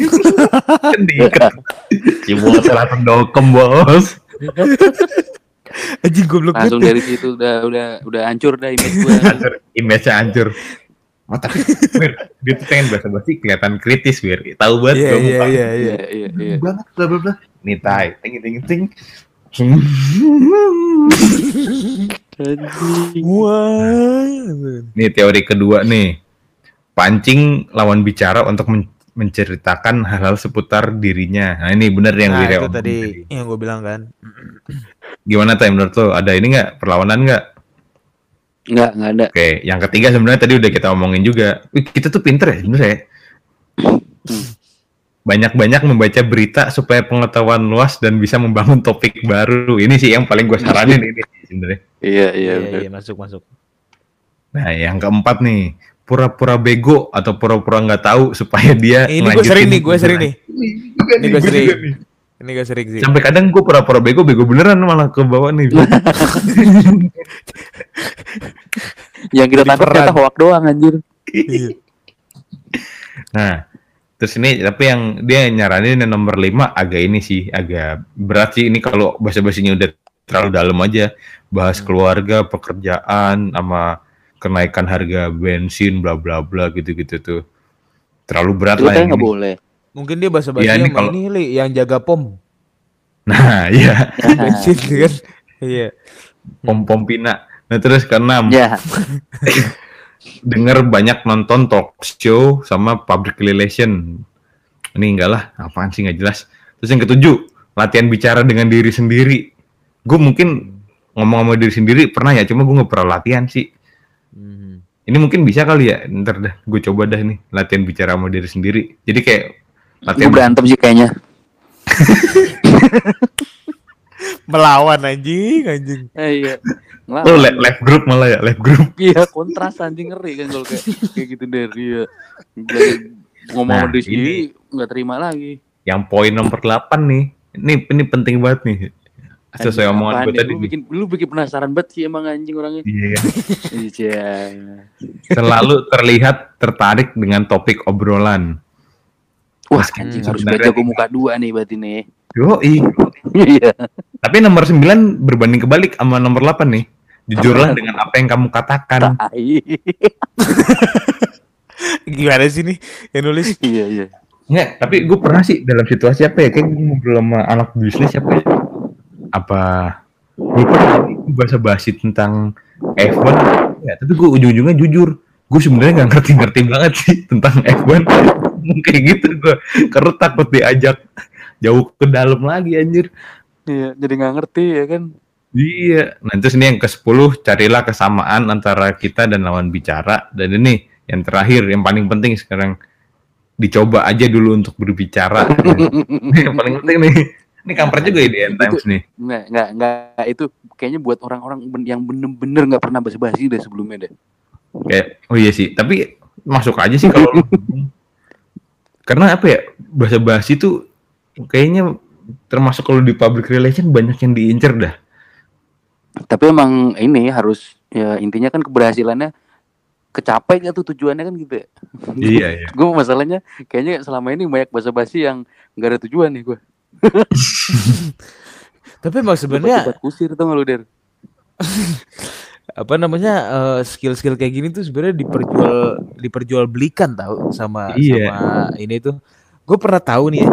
diikat. Si bos langsung dokem bos. Anjing goblok Langsung dari situ udah udah udah hancur dah image gue. hancur image-nya hancur oh tapi Wir, dia tuh pengen bahasa basi kelihatan kritis Wir tahu banget gua muka. iya iya. Iya, iya, iya. banget bla bla bla. Nih tai. Ting ting ting. Nih teori kedua nih. Pancing lawan bicara untuk men- menceritakan hal-hal seputar dirinya. Nah ini bener yang Nah, itu tadi yang gue bilang kan. gimana tay menurut lo ada ini nggak? Perlawanan nggak Enggak, enggak ada. oke yang ketiga sebenarnya tadi udah kita omongin juga Wih, kita tuh pinter ya sebenarnya ya. banyak-banyak membaca berita supaya pengetahuan luas dan bisa membangun topik baru. Ini sih yang paling gue saranin ini sebenarnya. Iya, iya, Iya iya masuk masuk. Nah, yang keempat nih, pura-pura bego atau pura-pura nggak tahu supaya dia Ini gue sering nih, gue sering nih. Ini gue gua sering. juga nih. Ini gue sering sih. Sampai kadang gue pura-pura bego, bego beneran malah ke bawah nih. (laughs) Yang kita tangkap ternyata hoak doang anjir. Iya. nah, terus ini tapi yang dia nyaranin yang nomor 5 agak ini sih, agak berat sih ini kalau bahasa basinya udah terlalu dalam aja. Bahas Hmm. keluarga, pekerjaan, sama kenaikan harga bensin, bla bla bla gitu-gitu tuh. Terlalu berat Itu lah nggak ini. boleh. Mungkin dia bahasa basi Iya, ini kalau- ini Li, yang jaga pom. Nah, (laughs) iya, Bensin (laughs) kan. Iya. pom-pom pina. Nah, terus keenam, Ya, (laughs) denger banyak nonton talk show sama public relation. Ini enggak lah, apaan sih nggak jelas. Terus yang ketujuh, latihan bicara dengan diri sendiri. Gue mungkin ngomong sama diri sendiri pernah ya, cuma gue nggak pernah latihan sih. Mhm. Ini mungkin bisa kali ya, ntar dah gue coba dah nih latihan bicara sama diri sendiri. Jadi kayak gue latihan berantem sih kayaknya. (laughs) Melawan anjing, anjing. Eh, iya. Oh, Ngelawan. live, live group malah ya, live group. (laughs) Iya, kontras anjing ngeri kan kalau kayak kayak gitu dari ya. Ngomong Nah, sama diri ini- sendiri nggak terima lagi. Yang poin nomor 8 nih. Ini ini penting banget nih. Sesuai Anjing, omongan gue ya? tadi. Lu nih. bikin lu bikin penasaran banget sih emang anjing orangnya. Iya. Iya. Selalu terlihat tertarik dengan topik obrolan. Wah, anjing harus baca muka dua nih berarti nih. Yoi. (laughs) Iya. Tapi nomor 9 berbanding kebalik sama nomor 8 nih. Jujurlah dengan apa yang kamu katakan. (laughs) Gimana sih nih yang nulis? Iya, iya. Nggak, tapi gue pernah sih dalam situasi apa ya? Kayak gue ngobrol sama anak bisnis siapa ya? Apa? Gue pernah bahasa basi tentang F1. Ya, tapi gue ujung-ujungnya jujur. Gue sebenarnya nggak ngerti-ngerti banget sih tentang F1. Kayak gitu gue. Karena takut diajak jauh ke dalam lagi anjir. Iya, jadi nggak ngerti ya kan. Iya. Nah, terus ini yang ke-10, carilah kesamaan antara kita dan lawan bicara. Dan ini yang terakhir, yang paling penting sekarang. dicoba aja dulu untuk berbicara. (laughs) yang paling penting nih. Ini kampret juga ya di end times nih. Nggak, nggak, nggak. Itu kayaknya buat orang-orang yang bener-bener nggak pernah basa-basi deh sebelumnya deh. Kayak oh iya sih, tapi masuk aja sih kalau (laughs) karena apa ya bahasa basi tuh kayaknya termasuk kalau di public relation banyak yang diincer dah. Tapi emang ini harus ya intinya kan keberhasilannya kecapai gak tuh tujuannya kan gitu ya. (laughs) iya iya. Gue masalahnya kayaknya selama ini banyak basa-basi yang nggak ada tujuan nih gue. (laughs) Tapi emang sebenarnya kusir tuh nggak lu der? (laughs) apa namanya eh, skill-skill kayak gini tuh sebenarnya diperjual diperjualbelikan tahu sama Iya. sama ini tuh. Gue pernah tahu nih ya,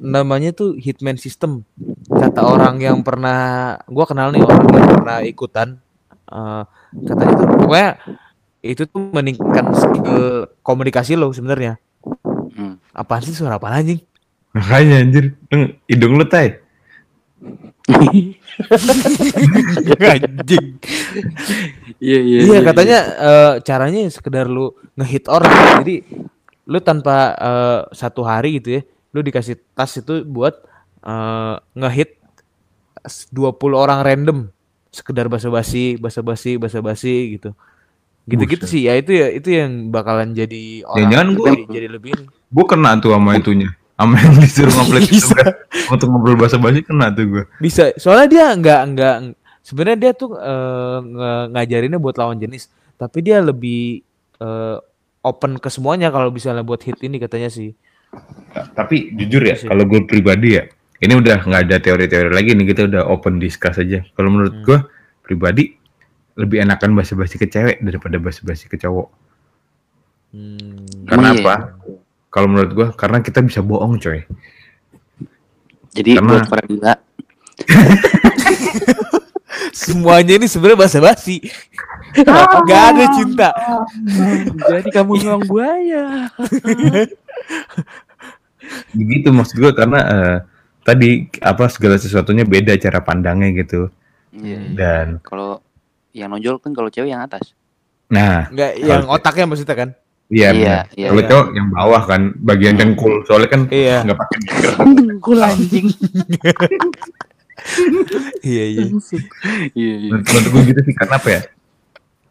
namanya tuh hitman system. Kata orang yang pernah gua kenal nih orang yang pernah ikutan eh, katanya tuh pokoknya itu tuh meningkatkan skill komunikasi lo sebenarnya. Hmm. Apaan sih suara apa anjing? Makanya anjir, hidung lu tay. (laughs) anjing. Iya iya. Iya katanya eh, caranya sekedar lu ngehit orang. Jadi lu tanpa eh, satu hari gitu ya, lu dikasih tas itu buat eh, ngehit s- 20 orang random sekedar basa-basi, basa-basi, basa-basi gitu. Gitu-gitu sih. Ya itu ya itu yang bakalan jadi orang Jangan-jangan jadi, gua- jadi lebih. Gue kena tuh sama itunya. Sama yang disuruh Bisa. Untuk ngobrol bahasa basi kena tuh gue. Bisa. Soalnya dia nggak nggak sebenarnya dia tuh nge- ngajarinnya buat lawan jenis, tapi dia lebih eh, open ke semuanya kalau misalnya buat hit ini katanya sih. Tapi jujur ya, sih. kalau gue pribadi ya, ini udah nggak ada teori-teori lagi nih, kita udah open discuss aja. Kalau menurut Hmm. gue pribadi lebih enakan basa-basi ke cewek daripada basa-basi ke cowok. Hmm. Karena Emang iya apa? Kalau menurut gue, karena kita bisa bohong coy. Jadi Karena- buat para gila, (laughs) Semuanya ini sebenarnya basa-basi. (laughs) Gak ada cinta. jadi kamu nyuang buaya. (laughs) Begitu maksud gue karena eh, tadi apa segala sesuatunya beda cara pandangnya gitu. Iya. Dan Kalau yang nonjol kan kalau cewek yang atas. nah, Enggak yang otaknya maksudnya kan? Iya Iya, iya, Kalau iya. cowok yang bawah kan, bagian dengkul. Soalnya kan Iya. nggak pakai (laughs) dengkul. Dengkul anjing. (laughs) Iya iya. Iya iya. Menurut menurut gue gitu sih karena apa ya?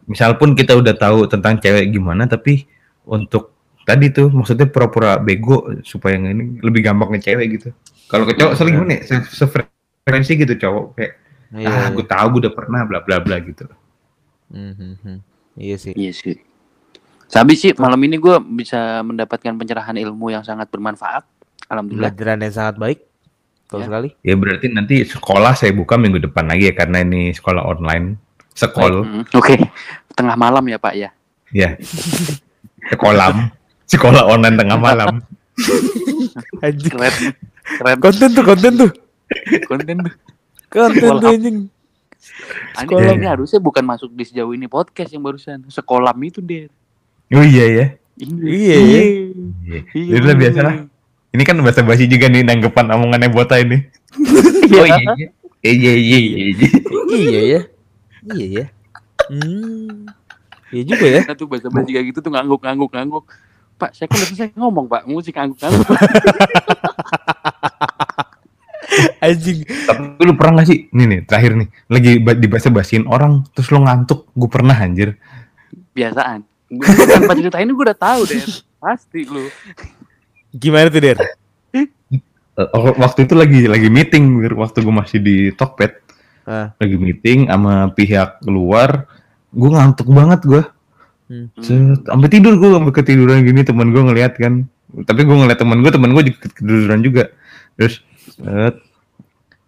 Misal pun kita udah tahu tentang cewek gimana, tapi untuk tadi tuh maksudnya pura-pura bego supaya yang ini lebih gampang ke cewek gitu. Kalau ke cowok soalnya gimana ya? Se- Sefrekuensi gitu cowok kayak Iya. ah gue tahu gue udah pernah bla bla bla gitu. Hmm, hmm, hmm. Iya sih. Iya sih. Sabi sih malam ini gue bisa mendapatkan pencerahan ilmu yang sangat bermanfaat. Alhamdulillah. Pelajaran yang sangat baik. Betul Ya. sekali. Ya berarti nanti sekolah saya buka minggu depan lagi ya karena ini sekolah online. Sekolah Hmm, Oke, tengah malam ya Pak ya. ya. Sekolah sekolah online tengah malam. Anjing. Keren, keren Konten tuh, konten tuh. konten tuh. Konten Sekolah. tuh anjing. Anjing, Sekolah. ini harusnya bukan masuk di sejauh ini podcast yang barusan. Sekolah itu deh. Oh iya ya. Iya, iya. Iya. Jadi lah biasa lah. Ini kan bahasa basi juga nih nanggepan omongannya Bota ini. Iya. Oh iya iya. Iya iya iya. iya. Iya ya. (laughs) Iya ya. Hmm. Iya juga ya. Nah, tuh bahasa basi kayak gitu tuh ngangguk ngangguk ngangguk. Pak, saya kan udah selesai ngomong Pak, musik ngangguk ngangguk. (laughs) Anjing. Tapi lu pernah gak sih? Nih nih terakhir nih. Lagi ba- dibahas basiin orang terus lu ngantuk. Gue pernah anjir. Biasaan. Gue tanpa cerita ini gue udah tahu deh. Pasti lu. Gimana tuh, Der? Eh, Waktu itu lagi lagi meeting waktu gue masih di Tokped. Ah. Lagi meeting sama pihak luar. Gue ngantuk banget gue. Hmm. Set, Sampai tidur gue sampai ketiduran gini teman gue ngeliat kan. Tapi gue ngeliat teman gue, teman gue juga ketiduran juga. Terus set,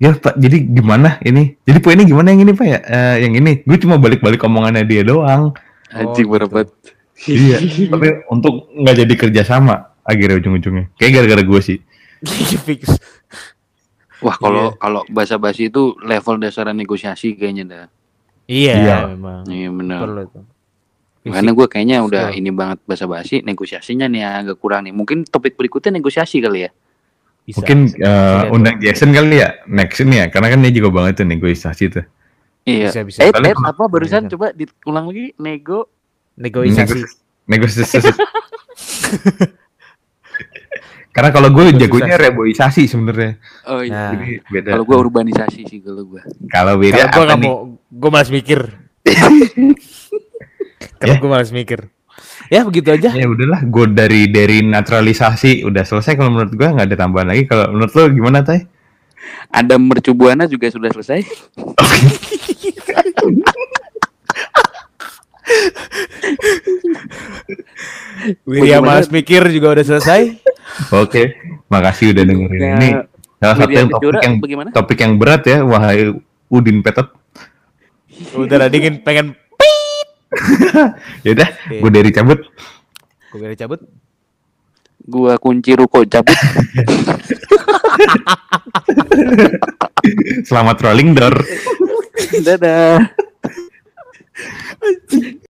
Ya Pak, jadi gimana ini? Jadi poinnya gimana yang ini Pak ya? Eh, yang ini, gue cuma balik-balik omongannya dia doang. Anjing gitu. berapa? iya. (laughs) Tapi untuk nggak jadi kerja sama akhirnya ujung-ujungnya. Kayak gara-gara gue sih. Fix. Wah, kalau kalau bahasa basi itu level dasar negosiasi kayaknya dah. Iya, Iya. memang. Iya benar. Perlu. Karena gue kayaknya udah Betul. ini banget bahasa basi, negosiasinya nih agak kurang nih. Mungkin topik berikutnya negosiasi kali ya. Bisa. Mungkin eh, Bisa, undang Jason kali ya next ini ya, karena kan dia juga banget tuh negosiasi tuh. Iya. Bisa, bisa. Eh, eh, apa barusan Bisa. coba diulang lagi nego negosiasi. Negosiasi. (laughs) Karena kalau gue jagonya reboisasi sebenarnya. Oh iya. Nah. Jadi beda. Kalau gua urbanisasi sih kalau gua. kalau beda gue apa nggak nih? mau, gue malas mikir. (laughs) Kalau Ya. gue malas mikir. Ya begitu aja. Ya udahlah, gue dari dari naturalisasi udah selesai kalau menurut gue nggak ada tambahan lagi. Kalau menurut lo gimana Tay? Ada mercubuana juga sudah selesai. (laughs) Wirya Bagaimana? malas mikir juga udah selesai. Oke, makasih udah dengerin Ya, ini. Salah satu yang topik yang bagaimana? topik yang berat ya, wahai Udin Petot. Udah lah dingin pengen (laughs) Yaudah, gue dari cabut. gue biar cabut. Gua kunci ruko cabut. Selamat rolling door. Dadah.